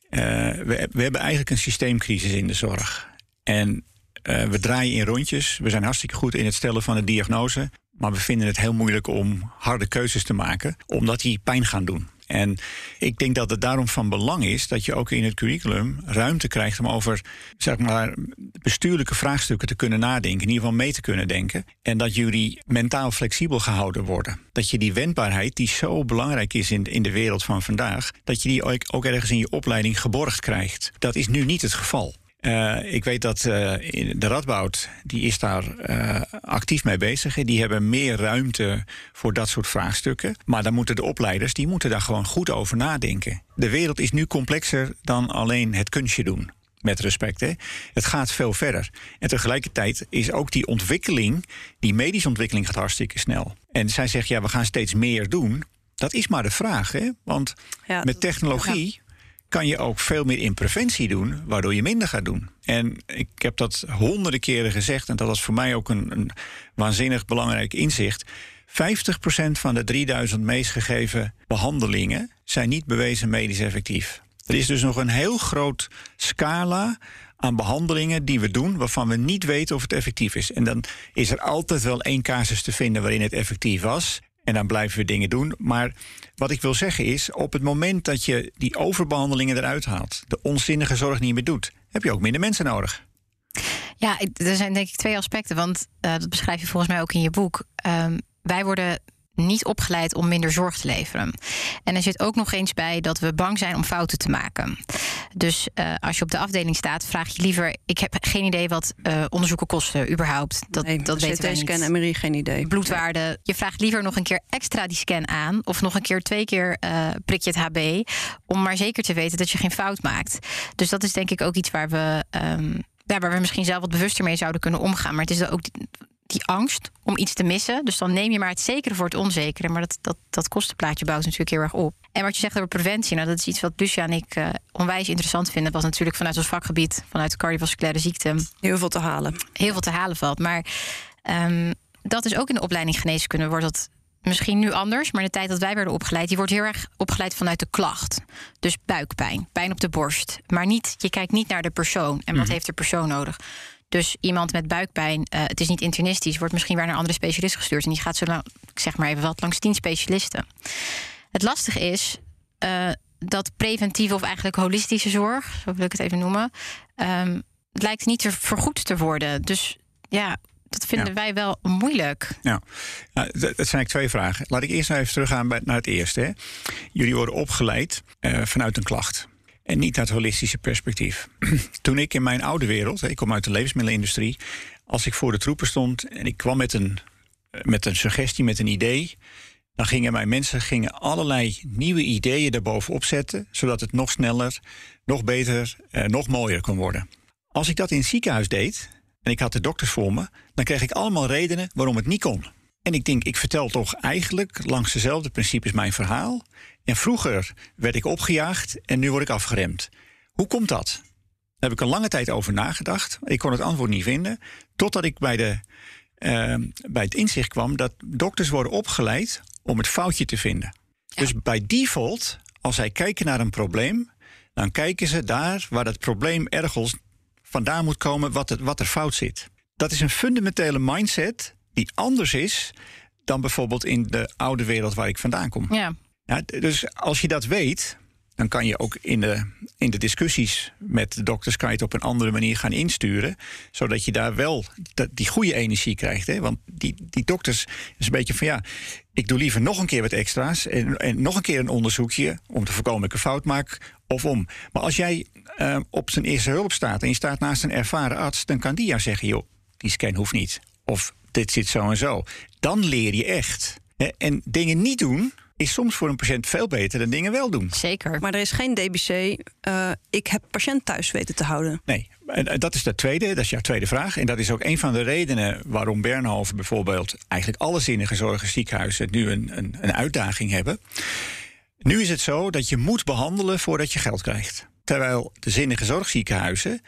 uh, we, we, hebben eigenlijk een systeemcrisis in de zorg. En uh, we draaien in rondjes. We zijn hartstikke goed in het stellen van de diagnose. Maar we vinden het heel moeilijk om harde keuzes te maken, omdat die pijn gaan doen. En ik denk dat het daarom van belang is dat je ook in het curriculum ruimte krijgt om over zeg maar, bestuurlijke vraagstukken te kunnen nadenken, in ieder geval mee te kunnen denken. En dat jullie mentaal flexibel gehouden worden. Dat je die wendbaarheid, die zo belangrijk is in, in de wereld van vandaag, dat je die ook, ook ergens in je opleiding geborgd krijgt. Dat is nu niet het geval. Uh, ik weet dat uh, de Radboud, die is daar uh, actief mee bezig. Die hebben meer ruimte voor dat soort vraagstukken. Maar dan moeten de opleiders, die moeten daar gewoon goed over nadenken. De wereld is nu complexer dan alleen het kunstje doen. Met respect, hè. Het gaat veel verder. En tegelijkertijd is ook die ontwikkeling, die medische ontwikkeling gaat hartstikke snel. En zij zegt, ja, we gaan steeds meer doen. Dat is maar de vraag, hè. Want ja, met technologie... Kan je ook veel meer in preventie doen, waardoor je minder gaat doen. En ik heb dat honderden keren gezegd, en dat was voor mij ook een, een waanzinnig belangrijk inzicht. 50% van de 3000 meest gegeven behandelingen zijn niet bewezen medisch effectief. Er is dus nog een heel groot scala aan behandelingen die we doen waarvan we niet weten of het effectief is. En dan is er altijd wel één casus te vinden waarin het effectief was. En dan blijven we dingen doen. Maar wat ik wil zeggen is, op het moment dat je die overbehandelingen eruit haalt, de onzinnige zorg niet meer doet, heb je ook minder mensen nodig. Ja, er zijn denk ik twee aspecten, want uh, dat beschrijf je volgens mij ook in je boek. Um, wij worden niet opgeleid om minder zorg te leveren. En er zit ook nog eens bij dat we bang zijn om fouten te maken. Dus uh, als je op de afdeling staat, vraag je liever: ik heb geen idee wat uh, onderzoeken kosten überhaupt. Dat, nee, dat weten wij scan en MRI geen idee. Bloedwaarde. Je vraagt liever nog een keer extra die scan aan of nog een keer twee keer uh, prik je het HB om maar zeker te weten dat je geen fout maakt. Dus dat is denk ik ook iets waar we um, ja, waar we misschien zelf wat bewuster mee zouden kunnen omgaan. Maar het is ook die angst om iets te missen. Dus dan neem je maar het zekere voor het onzekere. Maar dat, dat, dat kostenplaatje bouwt natuurlijk heel erg op. En wat je zegt over preventie, nou, dat is iets wat Lucia en ik uh, onwijs interessant vinden. Was natuurlijk vanuit ons vakgebied, vanuit de cardiovasculaire ziekte. Heel veel te halen. Heel veel te halen valt. Maar um, dat is ook in de opleiding geneeskunde wordt dat misschien nu anders, maar de tijd dat wij werden opgeleid, die wordt heel erg opgeleid vanuit de klacht. Dus buikpijn, pijn op de borst. Maar niet, je kijkt niet naar de persoon en wat mm. heeft de persoon nodig. Dus iemand met buikpijn, uh, het is niet internistisch, wordt misschien weer naar een andere specialist gestuurd. En die gaat zo lang, ik zeg maar even wat, langs tien specialisten. Het lastige is uh, dat preventieve of eigenlijk holistische zorg, zo wil ik het even noemen, um, het lijkt niet te vergoed te worden. Dus ja, dat vinden ja. wij wel moeilijk. Ja, nou, dat zijn eigenlijk twee vragen. Laat ik eerst even teruggaan bij, naar het eerste. Hè. Jullie worden opgeleid uh, vanuit een klacht. En niet uit holistische perspectief. <clears throat> Toen ik in mijn oude wereld, ik kom uit de levensmiddelenindustrie, als ik voor de troepen stond en ik kwam met een met een suggestie, met een idee. Dan gingen mijn mensen gingen allerlei nieuwe ideeën daarbovenop zetten, zodat het nog sneller, nog beter, eh, nog mooier kon worden. Als ik dat in het ziekenhuis deed en ik had de dokters voor me, dan kreeg ik allemaal redenen waarom het niet kon. En ik denk, ik vertel toch eigenlijk langs dezelfde principes mijn verhaal. En vroeger werd ik opgejaagd en nu word ik afgeremd. Hoe komt dat? Daar heb ik een lange tijd over nagedacht. Ik kon het antwoord niet vinden. Totdat ik bij, de, uh, bij het inzicht kwam dat dokters worden opgeleid om het foutje te vinden. Dus bij default, als zij kijken naar een probleem, dan kijken ze daar waar dat probleem ergens vandaan moet komen, wat, het, wat er fout zit. Dat is een fundamentele mindset die anders is dan bijvoorbeeld in de oude wereld waar ik vandaan kom. Ja. Ja, dus als je dat weet, dan kan je ook in de, in de discussies met de dokters kan je het op een andere manier gaan insturen. Zodat je daar wel die goede energie krijgt. Hè? Want die, die dokters is een beetje van ja, ik doe liever nog een keer wat extra's. En, en nog een keer een onderzoekje om te voorkomen dat ik een fout maak. Of om. Maar als jij uh, op zijn eerste hulp staat en je staat naast een ervaren arts, dan kan die jou zeggen: joh, die scan hoeft niet. Of dit zit zo en zo. Dan leer je echt. En dingen niet doen, is soms voor een patiënt veel beter dan dingen wel doen. Zeker. Maar er is geen DBC. Uh, ik heb patiënt thuis weten te houden. Nee, en dat is de tweede, dat is jouw tweede vraag. En dat is ook een van de redenen waarom Bernhoven bijvoorbeeld eigenlijk alle zinnige zorgenziekenhuizen nu een, een, een uitdaging hebben. Nu is het zo dat je moet behandelen voordat je geld krijgt. Terwijl de zinnige zorgziekenhuizen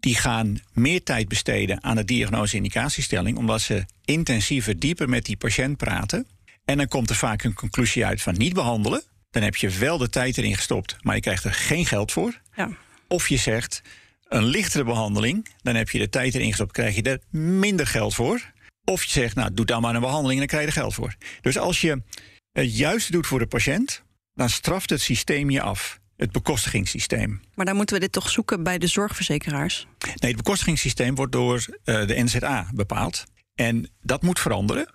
die gaan meer tijd besteden aan de diagnose-indicatiestelling, omdat ze intensiever, dieper met die patiënt praten. En dan komt er vaak een conclusie uit van niet behandelen. Dan heb je wel de tijd erin gestopt, maar je krijgt er geen geld voor. Ja. Of je zegt een lichtere behandeling, dan heb je de tijd erin gestopt, krijg je er minder geld voor. Of je zegt, nou, doe dan maar een behandeling en dan krijg je er geld voor. Dus als je het juiste doet voor de patiënt, dan straft het systeem je af het bekostigingssysteem. Maar dan moeten we dit toch zoeken bij de zorgverzekeraars? Nee, het bekostigingssysteem wordt door uh, de NZA bepaald. En dat moet veranderen.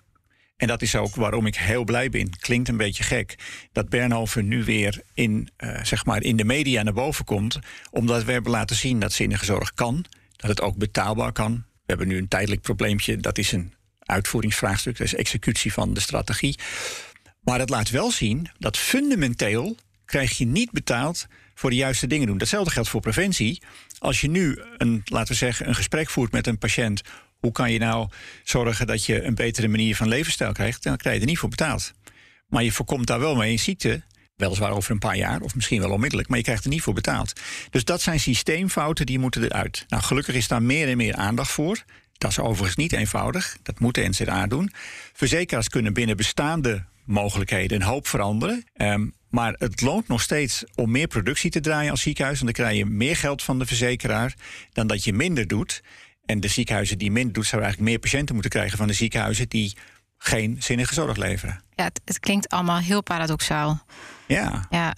En dat is ook waarom ik heel blij ben. Klinkt een beetje gek dat Bernhoven nu weer in, uh, zeg maar in de media naar boven komt. Omdat we hebben laten zien dat zinnige zorg kan. Dat het ook betaalbaar kan. We hebben nu een tijdelijk probleempje. Dat is een uitvoeringsvraagstuk. Dat is executie van de strategie. Maar het laat wel zien dat fundamenteel krijg je niet betaald voor de juiste dingen doen. Datzelfde geldt voor preventie. Als je nu een, laten we zeggen, een gesprek voert met een patiënt. Hoe kan je nou zorgen dat je een betere manier van levensstijl krijgt? Dan krijg je er niet voor betaald. Maar je voorkomt daar wel mee een ziekte. Weliswaar over een paar jaar, of misschien wel onmiddellijk, maar je krijgt er niet voor betaald. Dus dat zijn systeemfouten die moeten eruit. Nou, gelukkig is daar meer en meer aandacht voor. Dat is overigens niet eenvoudig. Dat moet de NZA doen. Verzekeraars kunnen binnen bestaande mogelijkheden een hoop veranderen. Um, maar het loont nog steeds om meer productie te draaien als ziekenhuis. En dan krijg je meer geld van de verzekeraar dan dat je minder doet. En de ziekenhuizen die minder doen, zouden eigenlijk meer patiënten moeten krijgen van de ziekenhuizen die geen zinnige zorg leveren. Ja, het, het klinkt allemaal heel paradoxaal. Ja. Ja.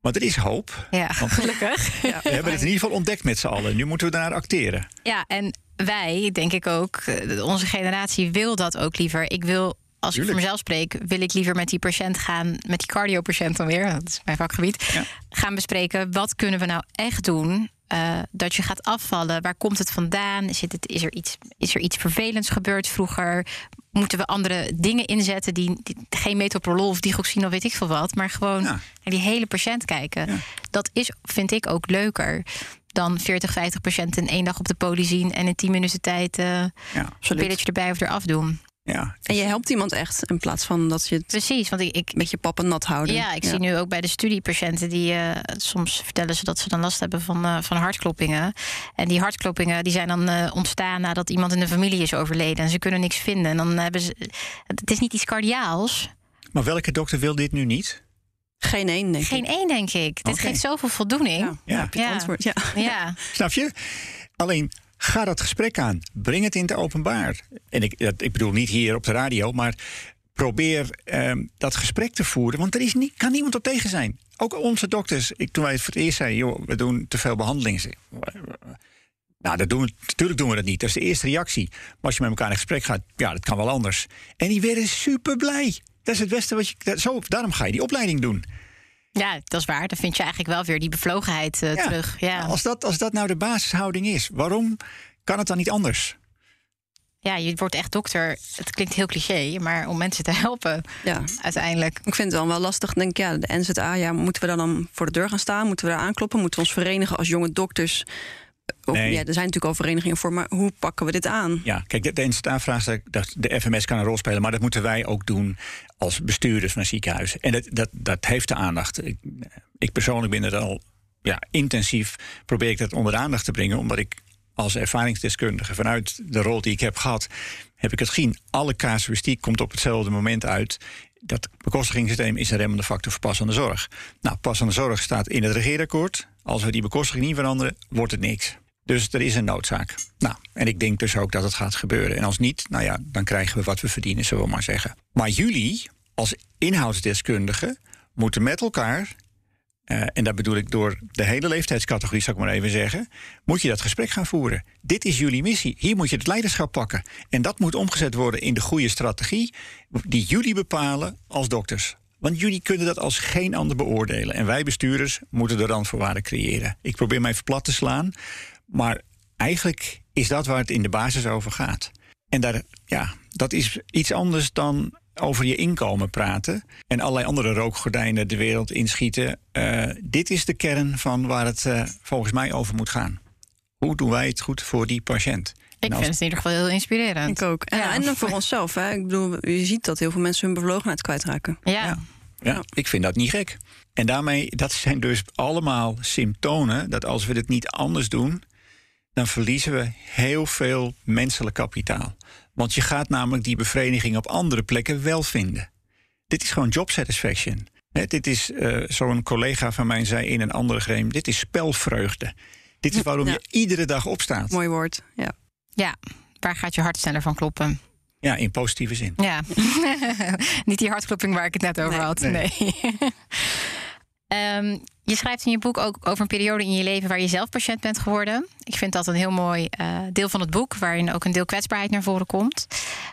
Maar er is hoop. Ja, gelukkig. <laughs> Ja. We hebben het in ieder geval ontdekt met z'n allen. Nu moeten we daar acteren. Ja, en wij, denk ik ook, eh, onze generatie wil dat ook liever. Ik wil als ik voor mezelf spreek, wil ik liever met die patiënt gaan, met die cardiopatiënt dan weer, dat is mijn vakgebied, gaan bespreken wat kunnen we nou echt doen uh, dat je gaat afvallen. Waar komt het vandaan? Is, het, is, er iets, is er iets vervelends gebeurd vroeger? Moeten we andere dingen inzetten die, die geen metoprolol of digoxine of weet ik veel wat, maar gewoon naar die hele patiënt kijken? Dat is, vind ik ook leuker dan 40, 50 patiënten in één dag op de poli zien en in 10 minuten tijd uh, ja, een pilletje erbij of eraf doen. Ja. En je helpt iemand echt in plaats van dat je het Precies, want ik, ik met je pappen nat houden. Ja, ik zie nu ook bij de studiepatiënten die uh, soms vertellen ze dat ze dan last hebben van, uh, van hartkloppingen. En die hartkloppingen die zijn dan uh, ontstaan nadat iemand in de familie is overleden en ze kunnen niks vinden. En dan hebben ze. Het is niet iets cardiaals. Maar welke dokter wil dit nu niet? Geen één, denk Geen ik. één, denk ik. Okay. Dit geeft zoveel voldoening. Ja, ja. antwoord. Ja. ja. Snap je? Alleen Ga dat gesprek aan. Breng het in het openbaar. En ik, ik bedoel niet hier op de radio, maar probeer um, dat gesprek te voeren. Want er is niet, kan niemand op tegen zijn. Ook onze dokters. Ik, toen wij het voor het eerst zeiden, joh, we doen te veel behandelingen. Nou, dat doen natuurlijk doen we dat niet. Dat is de eerste reactie. Maar als je met elkaar in gesprek gaat, ja, dat kan wel anders. En die werden super blij. Dat is het beste wat je. Zo, daarom ga je die opleiding doen. Ja, dat is waar. Dan vind je eigenlijk wel weer die bevlogenheid uh, ja, terug. Ja. Als, dat, als dat nou de basishouding is, waarom kan het dan niet anders? ja, je wordt echt dokter. Het klinkt heel cliché, maar om mensen te helpen ja. uiteindelijk. Ik vind het dan wel lastig. Denk ja, de NZA, ja, moeten we dan, dan voor de deur gaan staan? Moeten we daar aankloppen? Moeten we ons verenigen als jonge dokters? Nee. ja, er zijn natuurlijk al verenigingen voor, maar hoe pakken we dit aan? Ja, kijk, de, de NZA-vraag dat de FMS kan een rol spelen, maar dat moeten wij ook doen als bestuurders van ziekenhuizen. En dat, dat, dat heeft de aandacht. Ik, ik persoonlijk ben er al ja, intensief probeer ik dat onder de aandacht te brengen, omdat ik als ervaringsdeskundige vanuit de rol die ik heb gehad, heb ik het gezien. Alle casuïstiek komt op hetzelfde moment uit. Dat bekostigingssysteem is een remmende factor voor passende zorg. Nou, passende zorg staat in het regeerakkoord. Als we die bekostiging niet veranderen, wordt het niks. Dus er is een noodzaak. Nou, en ik denk dus ook dat het gaat gebeuren. En als niet, nou ja, dan krijgen we wat we verdienen, zullen we maar zeggen. Maar jullie, als inhoudsdeskundigen, moeten met elkaar uh, en dat bedoel ik door de hele leeftijdscategorie, zou ik maar even zeggen. Moet je dat gesprek gaan voeren. Dit is jullie missie. Hier moet je het leiderschap pakken. En dat moet omgezet worden in de goede strategie. die jullie bepalen als dokters. Want jullie kunnen dat als geen ander beoordelen. En wij bestuurders moeten de randvoorwaarden creëren. Ik probeer mij even plat te slaan. Maar eigenlijk is dat waar het in de basis over gaat. En daar, ja, dat is iets anders dan over je inkomen praten en allerlei andere rookgordijnen de wereld inschieten. Uh, dit is de kern van waar het uh, volgens mij over moet gaan. Hoe doen wij het goed voor die patiënt? Ik vind het in ieder geval heel inspirerend. Ik ook. En, ja. en voor <laughs> onszelf. Hè. Ik bedoel, je ziet dat heel veel mensen hun bevlogenheid kwijtraken. Ja. ja. Ja, ik vind dat niet gek. En daarmee, dat zijn dus allemaal symptomen dat als we dit niet anders doen, dan verliezen we heel veel menselijk kapitaal. Want je gaat namelijk die bevrediging op andere plekken wel vinden. Dit is gewoon job satisfaction. dit is, uh, zo'n collega van mij zei in een andere greme, dit is spelvreugde. Dit is waarom je iedere dag opstaat. Mooi woord, ja. Ja, waar gaat je hart sneller van kloppen? Ja, in positieve zin. Ja, <laughs> niet die hartklopping waar ik het net over had. Nee. <laughs> Ehm, je schrijft in je boek ook over een periode in je leven waar je zelf patiënt bent geworden. Ik vind dat een heel mooi uh, deel van het boek, waarin ook een deel kwetsbaarheid naar voren komt.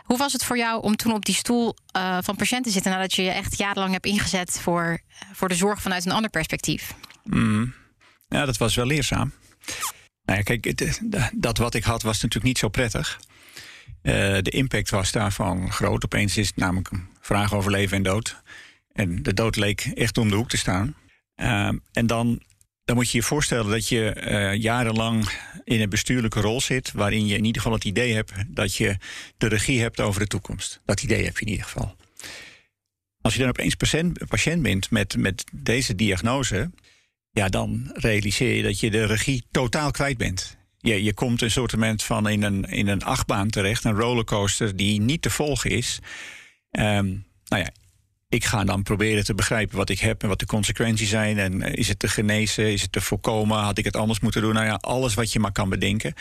Hoe was het voor jou om toen op die stoel uh, van patiënt te zitten nadat je je echt jarenlang hebt ingezet voor, voor de zorg vanuit een ander perspectief? Mm. Ja, dat was wel leerzaam. Nou kijk, dat wat ik had was natuurlijk niet zo prettig. De impact was daarvan groot. Opeens is het namelijk een vraag over leven en dood. En de dood leek echt om de hoek te staan. Uh, en dan, dan moet je je voorstellen dat je uh, jarenlang in een bestuurlijke rol zit, waarin je in ieder geval het idee hebt dat je de regie hebt over de toekomst. Dat idee heb je in ieder geval. Als je dan opeens patiënt, patiënt bent met, met deze diagnose, ja, dan realiseer je dat je de regie totaal kwijt bent. Je, je komt een soort van in een, in een achtbaan terecht, een rollercoaster die niet te volgen is. Um, nou ja, ik ga dan proberen te begrijpen wat ik heb en wat de consequenties zijn. En eh, is het te genezen? Is het te voorkomen? Had ik het anders moeten doen? Nou ja, alles wat je maar kan bedenken.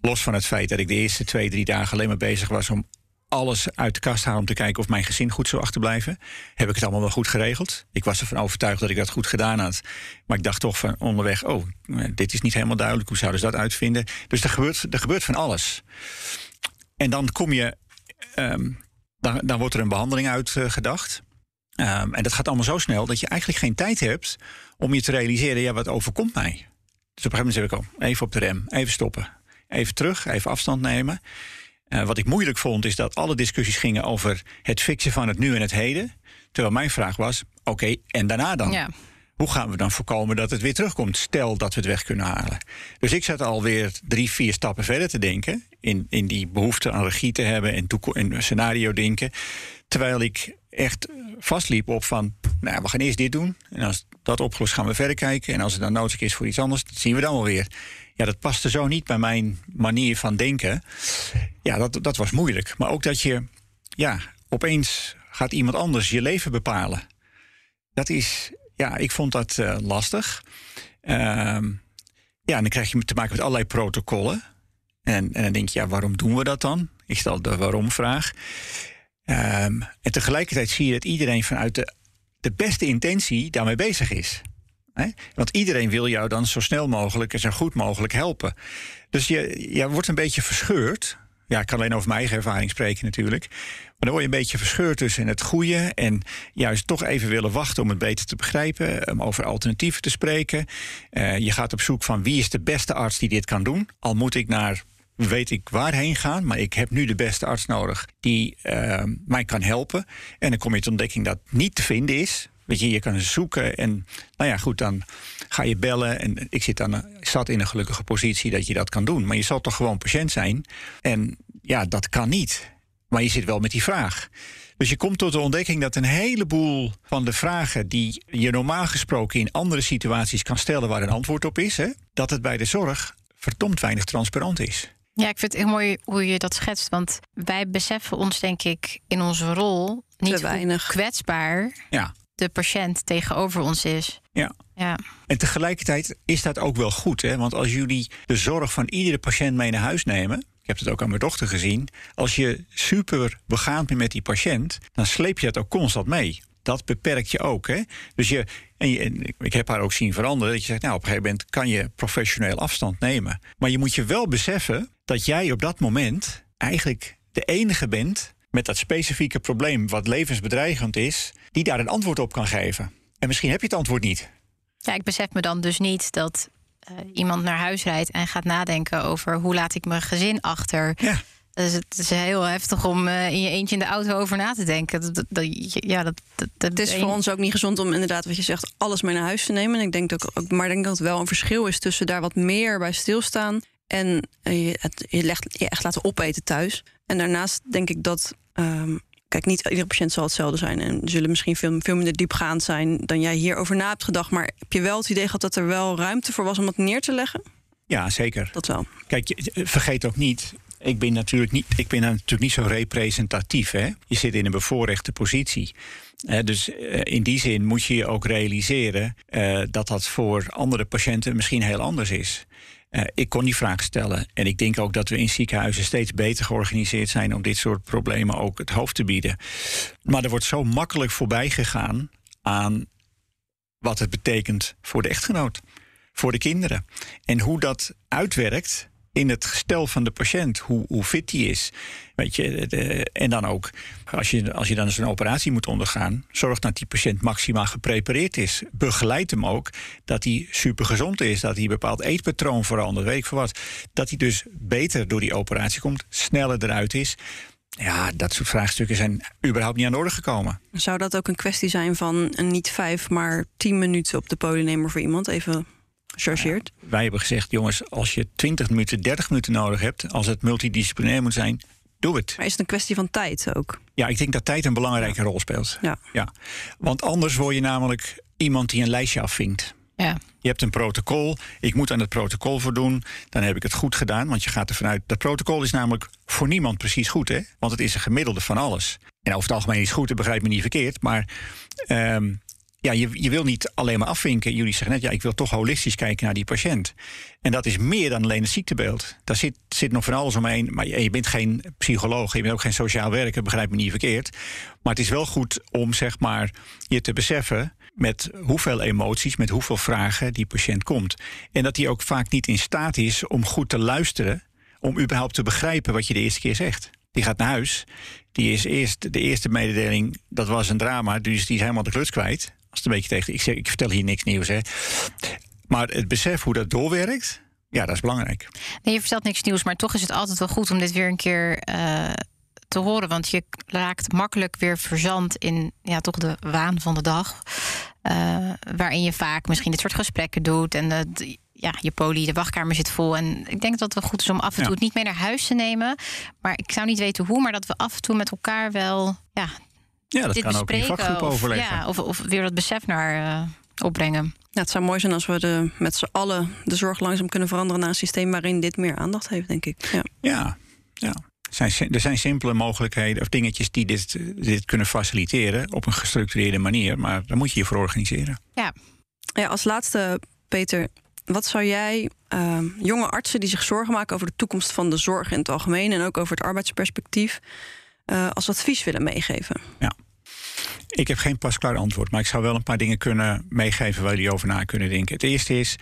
Los van het feit dat ik de eerste twee, drie dagen alleen maar bezig was om alles uit de kast te halen om te kijken of mijn gezin goed zou achterblijven. Heb ik het allemaal wel goed geregeld? Ik was ervan overtuigd dat ik dat goed gedaan had. Maar ik dacht toch van onderweg, oh, eh, dit is niet helemaal duidelijk. Hoe zouden ze dat uitvinden? Dus er gebeurt, er gebeurt van alles. En dan kom je, dan, dan wordt er een behandeling uitgedacht. Um, en dat gaat allemaal zo snel dat je eigenlijk geen tijd hebt om je te realiseren, ja, wat overkomt mij? Dus op een gegeven moment zeg ik, oh, even op de rem, even stoppen. Even terug, even afstand nemen. Uh, wat ik moeilijk vond, is dat alle discussies gingen over het fixen van het nu en het heden. Terwijl mijn vraag was, oké, en daarna dan? Ja. Hoe gaan we dan voorkomen dat het weer terugkomt? Stel dat we het weg kunnen halen. Dus ik zat alweer drie, vier stappen verder te denken. In, in die behoefte aan regie te hebben en, en scenario denken. Terwijl ik echt vastliep op van, nou, we gaan eerst dit doen. En als dat opgelost gaan we verder kijken. En als het dan nodig is voor iets anders, dat zien we dan wel weer. Ja, dat paste zo niet bij mijn manier van denken. Ja, dat, dat was moeilijk. Maar ook dat je, ja, opeens gaat iemand anders je leven bepalen. Dat is, ja, ik vond dat uh, lastig. Ehm, ja, en dan krijg je te maken met allerlei protocollen. En, en dan denk je, ja, waarom doen we dat dan? Ik stel de waarom-vraag. Um, en tegelijkertijd zie je dat iedereen vanuit de, de beste intentie daarmee bezig is. Want iedereen wil jou dan zo snel mogelijk en zo goed mogelijk helpen. Dus je, je wordt een beetje verscheurd. Ja, ik kan alleen over mijn eigen ervaring spreken natuurlijk. Maar dan word je een beetje verscheurd tussen het goede en juist toch even willen wachten om het beter te begrijpen, om over alternatieven te spreken. Uh, je gaat op zoek van wie is de beste arts die dit kan doen. Al moet ik naar weet ik waarheen gaan, maar ik heb nu de beste arts nodig die uh, mij kan helpen. En dan kom je tot ontdekking dat niet te vinden is. Weet je, je kan zoeken en nou ja, goed, dan ga je bellen. En ik zit dan, zat in een gelukkige positie dat je dat kan doen. Maar je zal toch gewoon patiënt zijn. En ja, dat kan niet. Maar je zit wel met die vraag. Dus je komt tot de ontdekking dat een heleboel van de vragen die je normaal gesproken in andere situaties kan stellen waar een antwoord op is, hè, dat het bij de zorg verdomd weinig transparant is. Ja, ik vind het heel mooi hoe je dat schetst. Want wij beseffen ons, denk ik, in onze rol niet weinig kwetsbaar ja. de patiënt tegenover ons is. Ja. ja. En tegelijkertijd is dat ook wel goed. Hè? Want als jullie de zorg van iedere patiënt mee naar huis nemen. Ik heb het ook aan mijn dochter gezien. Als je super begaand bent met die patiënt, dan sleep je het ook constant mee. Dat beperkt je ook. Hè? Dus je, en, je, en ik heb haar ook zien veranderen. Dat je zegt, nou, op een gegeven moment kan je professioneel afstand nemen. Maar je moet je wel beseffen dat jij op dat moment eigenlijk de enige bent met dat specifieke probleem, wat levensbedreigend is, die daar een antwoord op kan geven. En misschien heb je het antwoord niet. Ja, ik besef me dan dus niet dat uh, iemand naar huis rijdt en gaat nadenken over hoe laat ik mijn gezin achter. Ja. Dus het is heel heftig om uh, in je eentje in de auto over na te denken. Dat, dat, ja, dat, dat, het is voor ons ook niet gezond om inderdaad, wat je zegt, alles mee naar huis te nemen. En ik denk dat ook, maar ik denk dat het wel een verschil is tussen daar wat meer bij stilstaan en uh, je, het, je, legt, je echt laten opeten thuis. En daarnaast denk ik dat um, Kijk, niet iedere patiënt zal hetzelfde zijn. En zullen misschien veel, veel minder diepgaand zijn dan jij hierover na hebt gedacht. Maar heb je wel het idee gehad dat er wel ruimte voor was om dat neer te leggen? Ja, zeker. Dat wel. Kijk, vergeet ook niet. Ik ben natuurlijk niet, ik ben natuurlijk niet zo representatief. Hè? Je zit in een bevoorrechte positie. dus uh, in die zin moet je je ook realiseren uh, dat dat voor andere patiënten misschien heel anders is. Uh, ik kon die vraag stellen. En ik denk ook dat we in ziekenhuizen steeds beter georganiseerd zijn om dit soort problemen ook het hoofd te bieden. Maar er wordt zo makkelijk voorbij gegaan aan wat het betekent voor de echtgenoot, voor de kinderen. En hoe dat uitwerkt in het gestel van de patiënt, hoe, hoe fit die is. Weet je, en dan ook, als je, als je dan een operatie moet ondergaan, zorg dat die patiënt maximaal geprepareerd is. Begeleid hem ook dat hij super gezond is, dat hij bepaald eetpatroon verandert, weet ik voor wat. Dat hij dus beter door die operatie komt, sneller eruit is. Ja, dat soort vraagstukken zijn überhaupt niet aan de orde gekomen. Zou dat ook een kwestie zijn van niet vijf, maar tien minuten op de podium nemen voor iemand? Even gechargeerd. wij hebben gezegd, jongens, als je 20 minuten, 30 minuten nodig hebt, als het multidisciplinair moet zijn, doe het. Maar is het een kwestie van tijd ook? Ja, ik denk dat tijd een belangrijke rol speelt. Ja. ja. Want anders word je namelijk iemand die een lijstje afvinkt. Ja. Je hebt een protocol. Ik moet aan het protocol voldoen. Dan heb ik het goed gedaan. Want je gaat ervan uit. Dat protocol is namelijk voor niemand precies goed. Hè? Want het is een gemiddelde van alles. En over het algemeen is het goed, dat begrijp me niet verkeerd. Maar um, ja, je, je wil niet alleen maar afvinken. Jullie zeggen net, ja, ik wil toch holistisch kijken naar die patiënt. En dat is meer dan alleen het ziektebeeld. Daar zit, zit nog van alles omheen. Maar je, je bent geen psycholoog, je bent ook geen sociaal werker, begrijp me niet verkeerd. Maar het is wel goed om zeg maar je te beseffen met hoeveel emoties, met hoeveel vragen die patiënt komt. En dat hij ook vaak niet in staat is om goed te luisteren, om überhaupt te begrijpen wat je de eerste keer zegt. Die gaat naar huis. Die is eerst de eerste mededeling, dat was een drama, dus die is helemaal de kluts kwijt het een beetje tegen. Ik, zeg, ik vertel hier niks nieuws, hè. Maar het besef hoe dat doorwerkt, ja, dat is belangrijk. Nee, je vertelt niks nieuws, maar toch is het altijd wel goed om dit weer een keer uh, te horen. Want je raakt makkelijk weer verzand in ja, toch de waan van de dag. Uh, waarin je vaak misschien dit soort gesprekken doet. En uh, ja, je poli, de wachtkamer zit vol. En ik denk dat het wel goed is om af en toe ja. het niet mee naar huis te nemen. Maar ik zou niet weten hoe, maar dat we af en toe met elkaar wel ja, ja, dat kan ook in vakgroep overleggen. Ja, of, of weer dat besef naar uh, opbrengen. Ja, het zou mooi zijn als we de, met z'n allen de zorg langzaam kunnen veranderen naar een systeem waarin dit meer aandacht heeft, denk ik. Ja, ja. ja. Zijn, er zijn simpele mogelijkheden of dingetjes die dit, dit kunnen faciliteren op een gestructureerde manier, maar daar moet je je voor organiseren. Ja. ja als laatste, Peter, wat zou jij uh, jonge artsen die zich zorgen maken over de toekomst van de zorg in het algemeen en ook over het arbeidsperspectief, uh, als advies willen meegeven? Ja. Ik heb geen pasklaar antwoord, maar ik zou wel een paar dingen kunnen meegeven waar jullie over na kunnen denken. Het eerste is,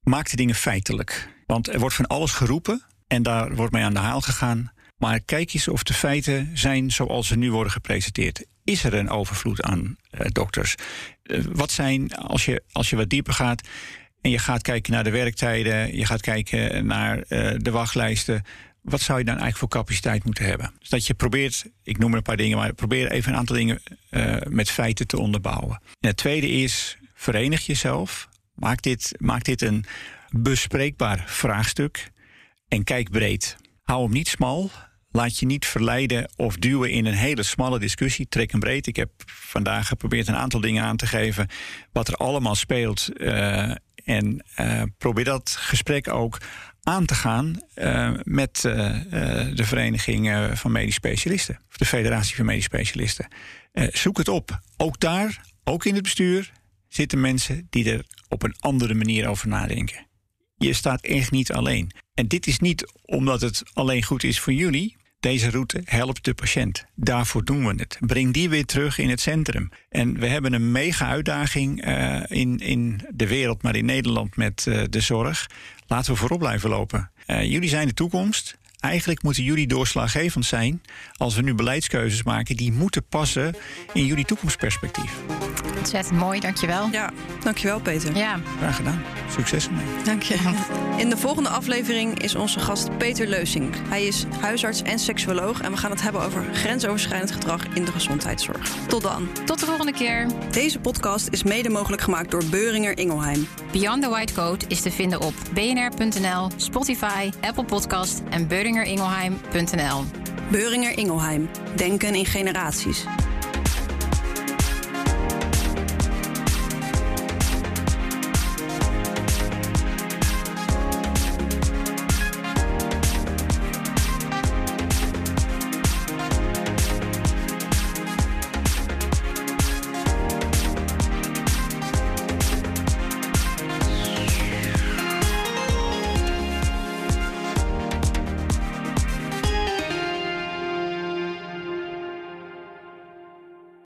maak de dingen feitelijk. Want er wordt van alles geroepen en daar wordt mee aan de haal gegaan. Maar kijk eens of de feiten zijn zoals ze nu worden gepresenteerd. Is er een overvloed aan uh, dokters? Uh, wat zijn, als je, als je wat dieper gaat, en je gaat kijken naar de werktijden, je gaat kijken naar de wachtlijsten. Wat zou je dan eigenlijk voor capaciteit moeten hebben? Dus dat je probeert, ik noem er een paar dingen, maar probeer even een aantal dingen uh, met feiten te onderbouwen. En het tweede is, verenig jezelf. Maak dit, maak dit een bespreekbaar vraagstuk en kijk breed. Hou hem niet smal. Laat je niet verleiden of duwen in een hele smalle discussie. Trek hem breed. Ik heb vandaag geprobeerd een aantal dingen aan te geven. wat er allemaal speelt. Uh, en uh, probeer dat gesprek ook aan te gaan uh, met de Vereniging van Medisch Specialisten. Of de Federatie van Medisch Specialisten. zoek het op. Ook daar, ook in het bestuur, zitten mensen die er op een andere manier over nadenken. Je staat echt niet alleen. En dit is niet omdat het alleen goed is voor jullie. Deze route helpt de patiënt. Daarvoor doen we het. Breng die weer terug in het centrum. En we hebben een mega uitdaging uh, in, in de wereld, maar in Nederland met uh, de zorg. Laten we voorop blijven lopen. Uh, jullie zijn de toekomst. Eigenlijk moeten jullie doorslaggevend zijn als we nu beleidskeuzes maken die moeten passen in jullie toekomstperspectief. Ontzettend mooi, dankjewel. Ja, dankjewel Peter. Ja. Graag gedaan. Succes ermee. Dank je. In de volgende aflevering is onze gast Peter Leusing. Hij is huisarts en seksuoloog en we gaan het hebben over grensoverschrijdend gedrag in de gezondheidszorg. Tot dan. Tot de volgende keer. Deze podcast is mede mogelijk gemaakt door Beuringer Ingelheim. Beyond the White Code is te vinden op bnr.nl, Spotify, Apple Podcast en beuringeringelheim.nl. Beuringer Ingelheim. Denken in generaties.